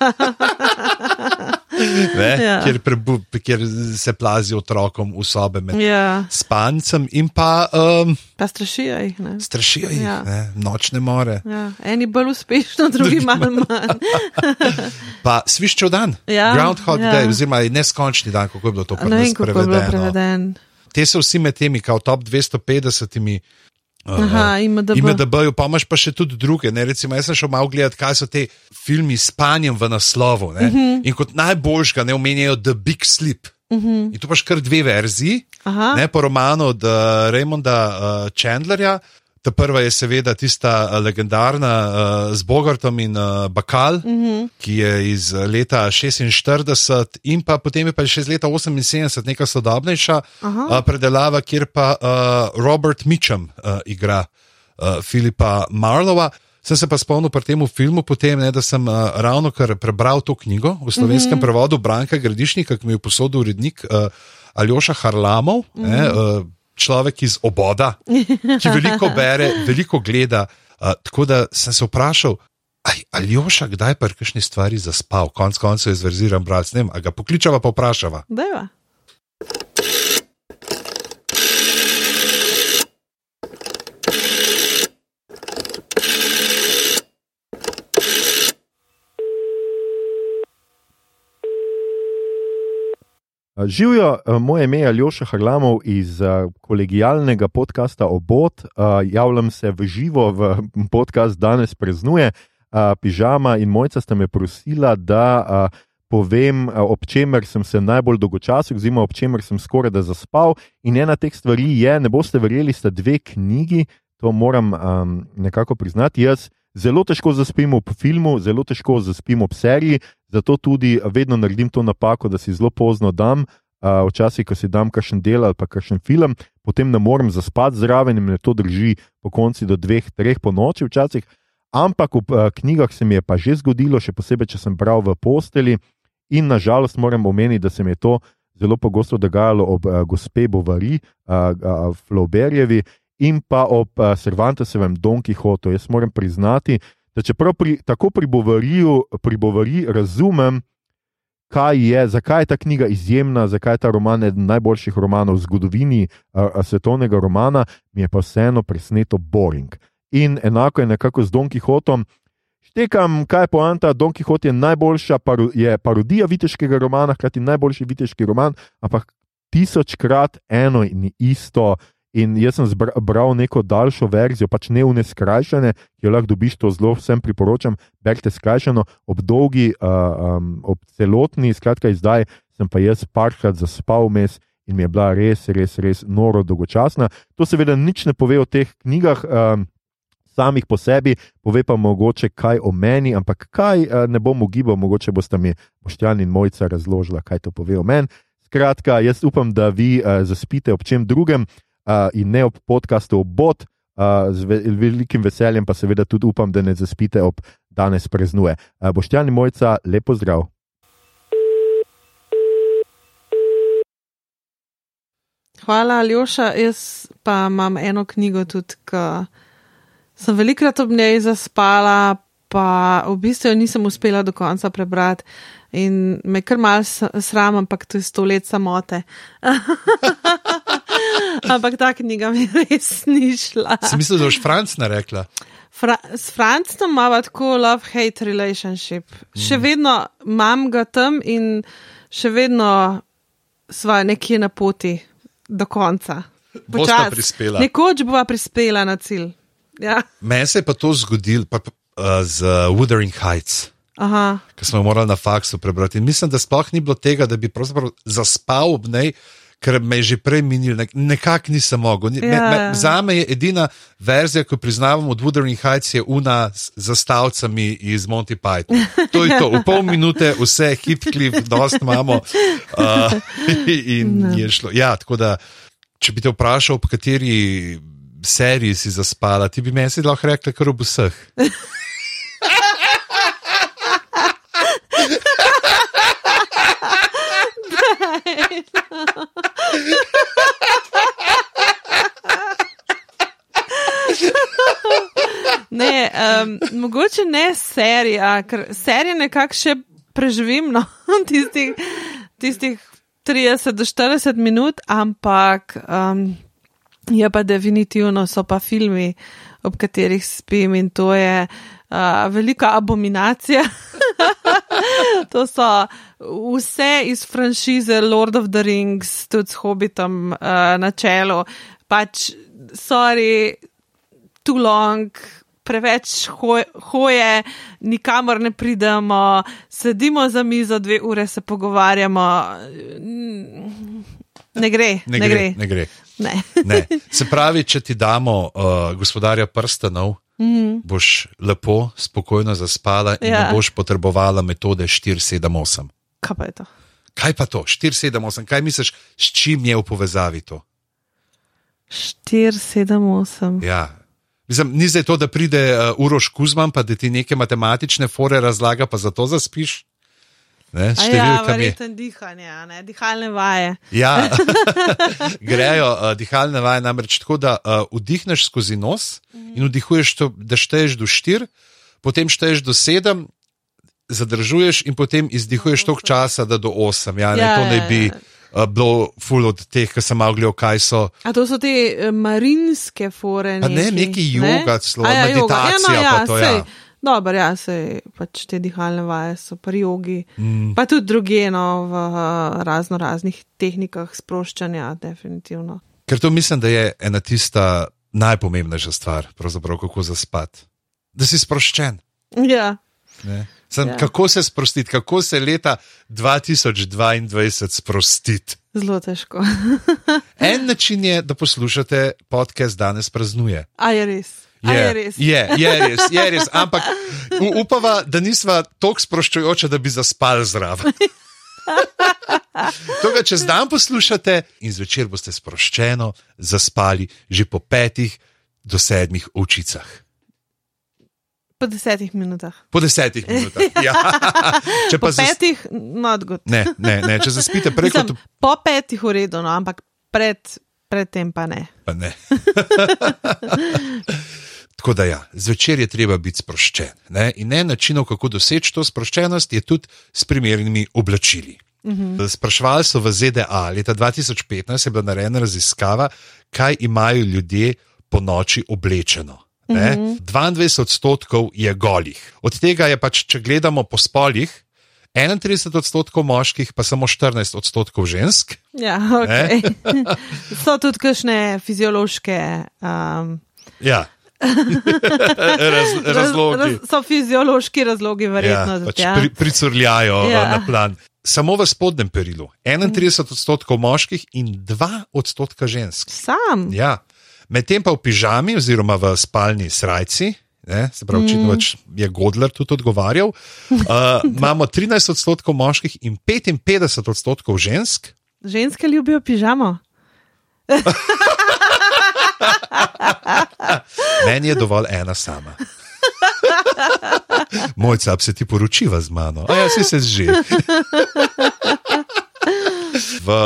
Ne,
Ja.
kjer, prebu, kjer se plazi otrokom v sobe med
ja,
spancem in pa um,
pa strašijo jih. Ne?
strašijo jih,
Ja.
ja. nočne more.
Ja, eni bolj uspešno, drugi malo manj.
Pa sviščev dan,
Ja,
Groundhog
ja.
Day, oziroma neskončni dan, kako je bilo to
Ne vem, kako je bilo
prevedeno.
preveden.
Te so vsi med temi, kao top 250.
Aha, IMDb.
IMDB-ju, pa imaš pa še tudi druge. Ne? Recimo, jaz sem šel malo gledati, kaj so te filmi s spanjem v naslovu. Uh
Mhm.
-huh. In kot najboljšega ne omenjajo The Big Sleep. Uh
Mhm.
-huh. In tu paš kar dve verziji.
Aha.
Ne, po romanu od uh, Raymonda uh, Chandlerja. Ta prva je seveda tista uh, legendarna uh, z Bogartom in uh, Bakal, uh -huh. ki je iz uh, leta 46, in pa potem je pa še iz leta 78 neka sodobnejša uh, predelava, kjer pa uh, Robert Mitchum uh, igra uh, Filipa Marlova. Sem se pa spomnil pri tem filmu, potem, ne, da sem uh, ravno kar prebral to knjigo v slovenskem mm -hmm. prevodu Branka Gradišnika, ki mi je posodil urednik uh, Aljoša Harlamov, mm -hmm. ne, uh, človek iz oboda, ki veliko bere, veliko gleda. Uh, tako da sem se vprašal, aj, Aljoša, kdaj pa je kakšni stvari zaspal, konc koncev je zverziran brat, ne vem, a ga pokličava pa vprašava.
Deva.
Živijo, eh, moje ime je Aljoša Harlamov iz eh, kolegijalnega podcasta Obot. Eh, Javljam se v živo v podcast danes preznuje. Eh, Pižama in mojca sta me prosila, da eh, povem, eh, ob čemer sem se najbolj dolgočasil, oziroma ob čemer sem skoraj da zaspal. In ena teh stvari je, ne boste verjeli, sta dve knjigi, to moram um, nekako priznati. Jaz zelo težko zaspim ob filmu, zelo težko zaspim ob seriji, zato tudi vedno naredim to napako, da si zelo pozno dam. Uh, včasih, ko si dam kakšen del ali pa kakšen film, potem ne morem zaspati zraven in me to drži po konci do dveh, treh po noči, včasih. Ampak v uh, knjigah se mi je pa že zgodilo, še posebej, če sem bral v posteli. In nažalost moram omeniti, da se mi je to zelo pogosto dogajalo ob uh, gospe Bovari, uh, uh, Flauberjevi in pa ob uh, Cervantesovem Don Quixotu. Jaz moram priznati, da čeprav pri, tako pri Bovariju, pri Bovari razumem, kaj je, zakaj je ta knjiga izjemna, zakaj je ta roman eden najboljših romanov v zgodovini uh, uh, svetovnega romana, mi je pa vseeno presneto boring. In enako je nekako z Don Quixotom. Štekam, kaj je poanta. Don Quixote je najboljša, paro, je parodija viteškega romana, hkrati najboljši viteški roman, ampak tisočkrat eno in isto. In jaz sem zbra, bral neko daljšo verzijo, pač ne v neskrajšane, ki jo lahko dobiš, to zelo vsem priporočam. Berite skrajšano, ob dolgi, uh, um, ob celotni, skratka, izdaj sem pa jaz parkrat zaspal mes in mi je bila res, res, res noro dolgočasna. To seveda nič ne pove o teh knjigah. Um, Samih po sebi, pove pa mogoče kaj o meni, ampak kaj uh, ne bom ugibal, mogoče boste mi Boštjan in Mojca razložila, kaj to pove o meni. Skratka, jaz upam, da vi uh, zaspite ob čem drugem uh, in ne ob podkastu Obot, uh, z ve velikim veseljem pa seveda tudi upam, da ne zaspite ob danes preznuje. Uh, Boštjan in Mojca, lepo zdrav.
Hvala, Aljoša. Jaz pa imam eno knjigo tudi, ki sem velikrat ob njej zaspala, pa v bistvu jo nisem uspela do konca prebrati. In me kar mal sram, ampak to je sto let samote. ampak ta knjiga mi res ni šla.
Sem mislil, da boš Franc narekla.
Fra s Francem imamo tako love-hate relationship. Še
Mm.
vedno imam ga tam in še vedno sva nekje na poti do konca.
Bosta
Počas.
prispela.
Nekoč bova prispela na cilj. Ja.
Meni se je pa to zgodilo pa, pa, uh, z uh, Wuthering Heights.
Aha.
ki smo jo morali na faksu prebrati. In mislim, da sploh ni bilo tega, da bi zaspal ob njej, ker me je že prej minil, Nek nekako nisem mogel. Ni- Me,
Ja,
me,
ja.
za me je edina verzija, ki jo priznavam od Wuthering Heights, je una z zastavcami iz Monty Python. To je to, v pol minute vse hitklip, dost imamo. Uh, in je šlo. Ja, tako da, če bi te vprašal, po kateri seriji si zaspala, ti bi meni lahko rekla, kar ob vseh.
Ne, um, mogoče ne serija, ker serije nekako še preživim, no, tistih, tistih 30 do 40 minut, ampak um, je pa definitivno so pa filmi, ob katerih spim in to je uh, velika abominacija. to so vse iz franšize Lord of the Rings, tudi s Hobbitom uh, na čelu. Pač, sorry, too long, preveč hoj, hoje, nikamor ne pridemo, sedimo za mizo, dve ure se pogovarjamo. Ne gre,
Ne, ne gre. Ne gre.
Ne.
Ne. Se pravi, če ti damo uh, gospodarja prstanov, mm. boš lepo, spokojno zaspala in ja. Ne boš potrebovala metode 478.
Kaj pa je to?
Kaj pa to? 478, kaj misliš, s čim je v povezavi to?
4, 7, 8.
Ja. Mislim, ni zdaj to, da pride uh, Uroš Kuzman, pa da ti neke matematične fore razlaga, pa zato zaspiš. Ne,
Ja, verjetno dihanje, ne, dihalne vaje.
Ja, grejo uh, dihalne vaje namreč tako, da uh, vdihneš skozi nos in vdihuješ, to, da šteješ do 4, potem šteješ do 7, zadržuješ in potem izdihuješ toliko časa, da do 8. Ja, ne,
Ja,
to naj
ja,
bi
ja.
Uh, bilo ful od teh, ki sem malo gledal, kaj so.
A to so te eh, marinske fore.
Pa ne, neki joga celo,
A
meditacija
Ja, no,
pa to, ja.
sej, Dobro, ja, se pač te dihalne vaje so pri jogi, mm. pa tudi druge, no, v uh, razno raznih tehnikah sproščanja, definitivno.
Ker to mislim, da je ena tista najpomembnejša stvar, kako zaspati. Da si sproščen.
Ja,
Ne? Sem, ja. Kako se sprostiti, kako se leta 2022 sprostiti?
zelo težko.
En način je, da poslušate podcast danes praznuje.
A je res. A je res.
je, je res, je res. Ampak upava, da nisva tako sproščujoča, da bi zaspali zraven. To ga čez dan poslušate in zvečer boste sproščeno zaspali že po petih do sedmih očicah.
Po desetih minutah.
Po desetih minutah. Ja. Če
Po petih, not good.
ne, ne, ne, če zaspite prej kot
Mislim, po petih v redu, no, ampak pred, predtem pa ne.
Pa ne. Tako da, ja, zvečer je treba biti sproščen. Ne? In en način, kako doseči to sproščenost, je tudi s primernimi oblačili. Uh -huh. Sprašvali so v ZDA, leta 2015 je bila narejena raziskava, kaj imajo ljudje po noči oblečeno. Ne? 22 odstotkov je golih. Od tega je pač, če gledamo po spolih, 31 odstotkov moških, pa samo 14 odstotkov žensk.
Ja, okay. so tudi kakšne fiziološke. Um,
Ja. Raz, razlogi.
Raz, so fiziološki razlogi, verjetno.
ja, pač
ja.
pri, pricurljajo ja.
Ja.
na plan. Samo v spodnjem perilu 31 odstotkov moških in 2 odstotka žensk.
Sam.
Ja. Medtem pa v pižami oziroma v spalni srajci. Ne, se pravi, očitno mm. je Godler tudi odgovarjal. Uh, imamo 13 odstotkov moških in 55 odstotkov žensk.
Ženske ljubijo pižamo.
Meni je dovolj ena sama. Moj cap se ti poročiva z mano, a jaz se že. V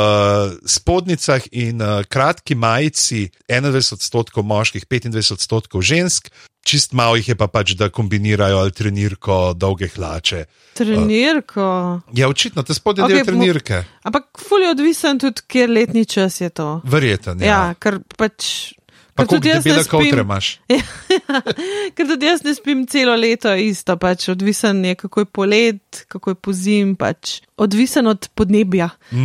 spodnicah in uh, kratki majici 21 odstotkov moških, 25 odstotkov žensk, čist malo jih je pa pač, da kombinirajo ali trenirko, dolge hlače.
Trenirko.
Ja, očitno, te spodnje okay, del trenirke.
Ampak ful je odvisen tudi, kjer letni čas je to.
Verjeten.
Ja.
ja
ker pač.
Pa
tudi jaz ne spim-
imaš?
Ker tudi jaz ne spim celo leto isto, pač odvisen je, kako je polet, kako je pozim, pač odvisen od podnebja.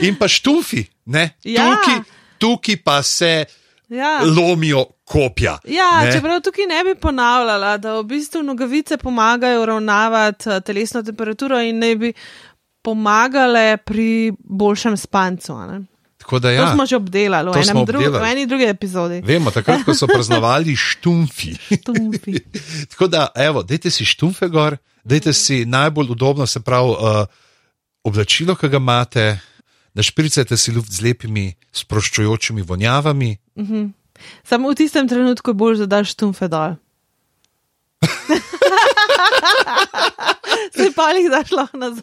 In pa štufi, ne?
Ja.
Tukaj, tukaj pa se
Ja.
lomijo kopja.
Ja,
ne?
čeprav tukaj ne bi ponavljala, da v bistvu nogavice pomagajo uravnavati eh, telesno temperaturo in ne bi pomagale pri boljšem spancu. ne.
Tako da
To
ja.
smo že obdelali v,
To
enem drug, v
obdelali.
eni drugi epizodi.
Vemo, takrat, ko so praznovali štumfi.
Tumfi.
Tako da, evo, dajte si štumfe gor, dajte si najbolj udobno, se pravi, uh, oblačilo, ki ga imate, našpricajte si luft z lepimi, sproščujočimi vonjavami.
Samo v tistem trenutku je bolj, da daš tumfe dol. Se pa jih daš lahko nazaj.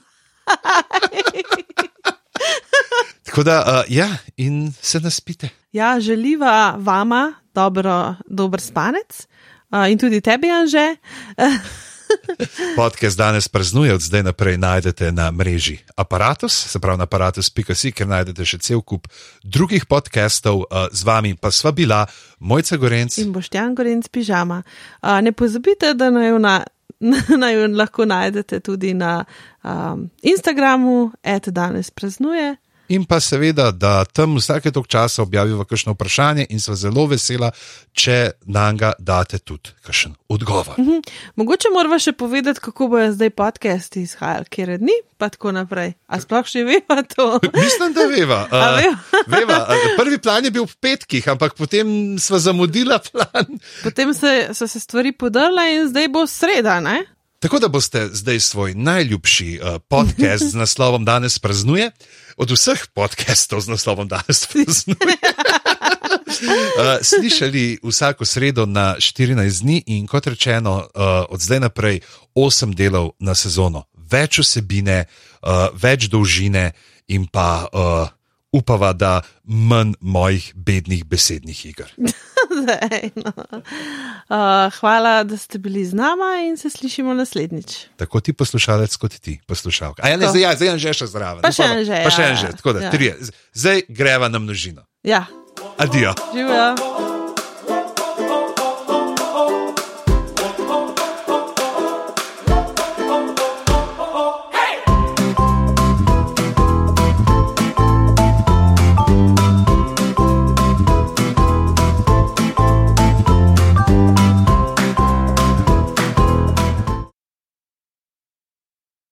Tako da, uh, ja, in se naspite.
Ja, želiva vama dobro, dober spanec uh, in tudi tebi, Anže.
Podcast danes praznuje, od zdaj naprej najdete na mreži Apparatus, se pravi na aparatus.si, ker najdete še cel kup drugih podcastov, uh, z vami pa sva bila Mojca Gorenc.
In boštjan Gorenc pižama. Ne pozabite, da naj jo, na, naj jo lahko najdete tudi na um, Instagramu, et danes praznuje.
In pa seveda, da tam vsake tok časa objaviva kakšno vprašanje, in sva zelo vesela, če nam ga date tudi kakšen odgovor.
Mhm. Mogoče moramo še povedati, kako bojo zdaj podcasti izhajali, kjer dni, pa tako naprej. A sploh še veva to?
Mislim, da veva.
A veva?
veva. Prvi plan je bil v petkih, ampak potem sva zamudila plan.
Potem se, so se stvari podrle in zdaj bo sreda, ne?
Tako da boste zdaj svoj najljubši uh, podcast z naslovom Danes praznuje, od vseh podcastov z naslovom Danes praznuje. Uh, slišali vsako sredo na 14 dni, in kot rečeno, uh, od zdaj naprej 8 delov na sezono, več vsebine, uh, več dolžine in pa uh, upava, da manj mojih bednih besednih iger.
No. uh, hvala, da ste bili z nama in se slišimo naslednjič.
Tako ti poslušalec, kot ti poslušalka. A ja, ne, zdaj, ja, zdaj je že še zraven.
Pa še Anže,
Pa še en že,
ja.
tako da
Ja.
trije. Zdaj greva na množino.
Ja,
Adijo.
živijo.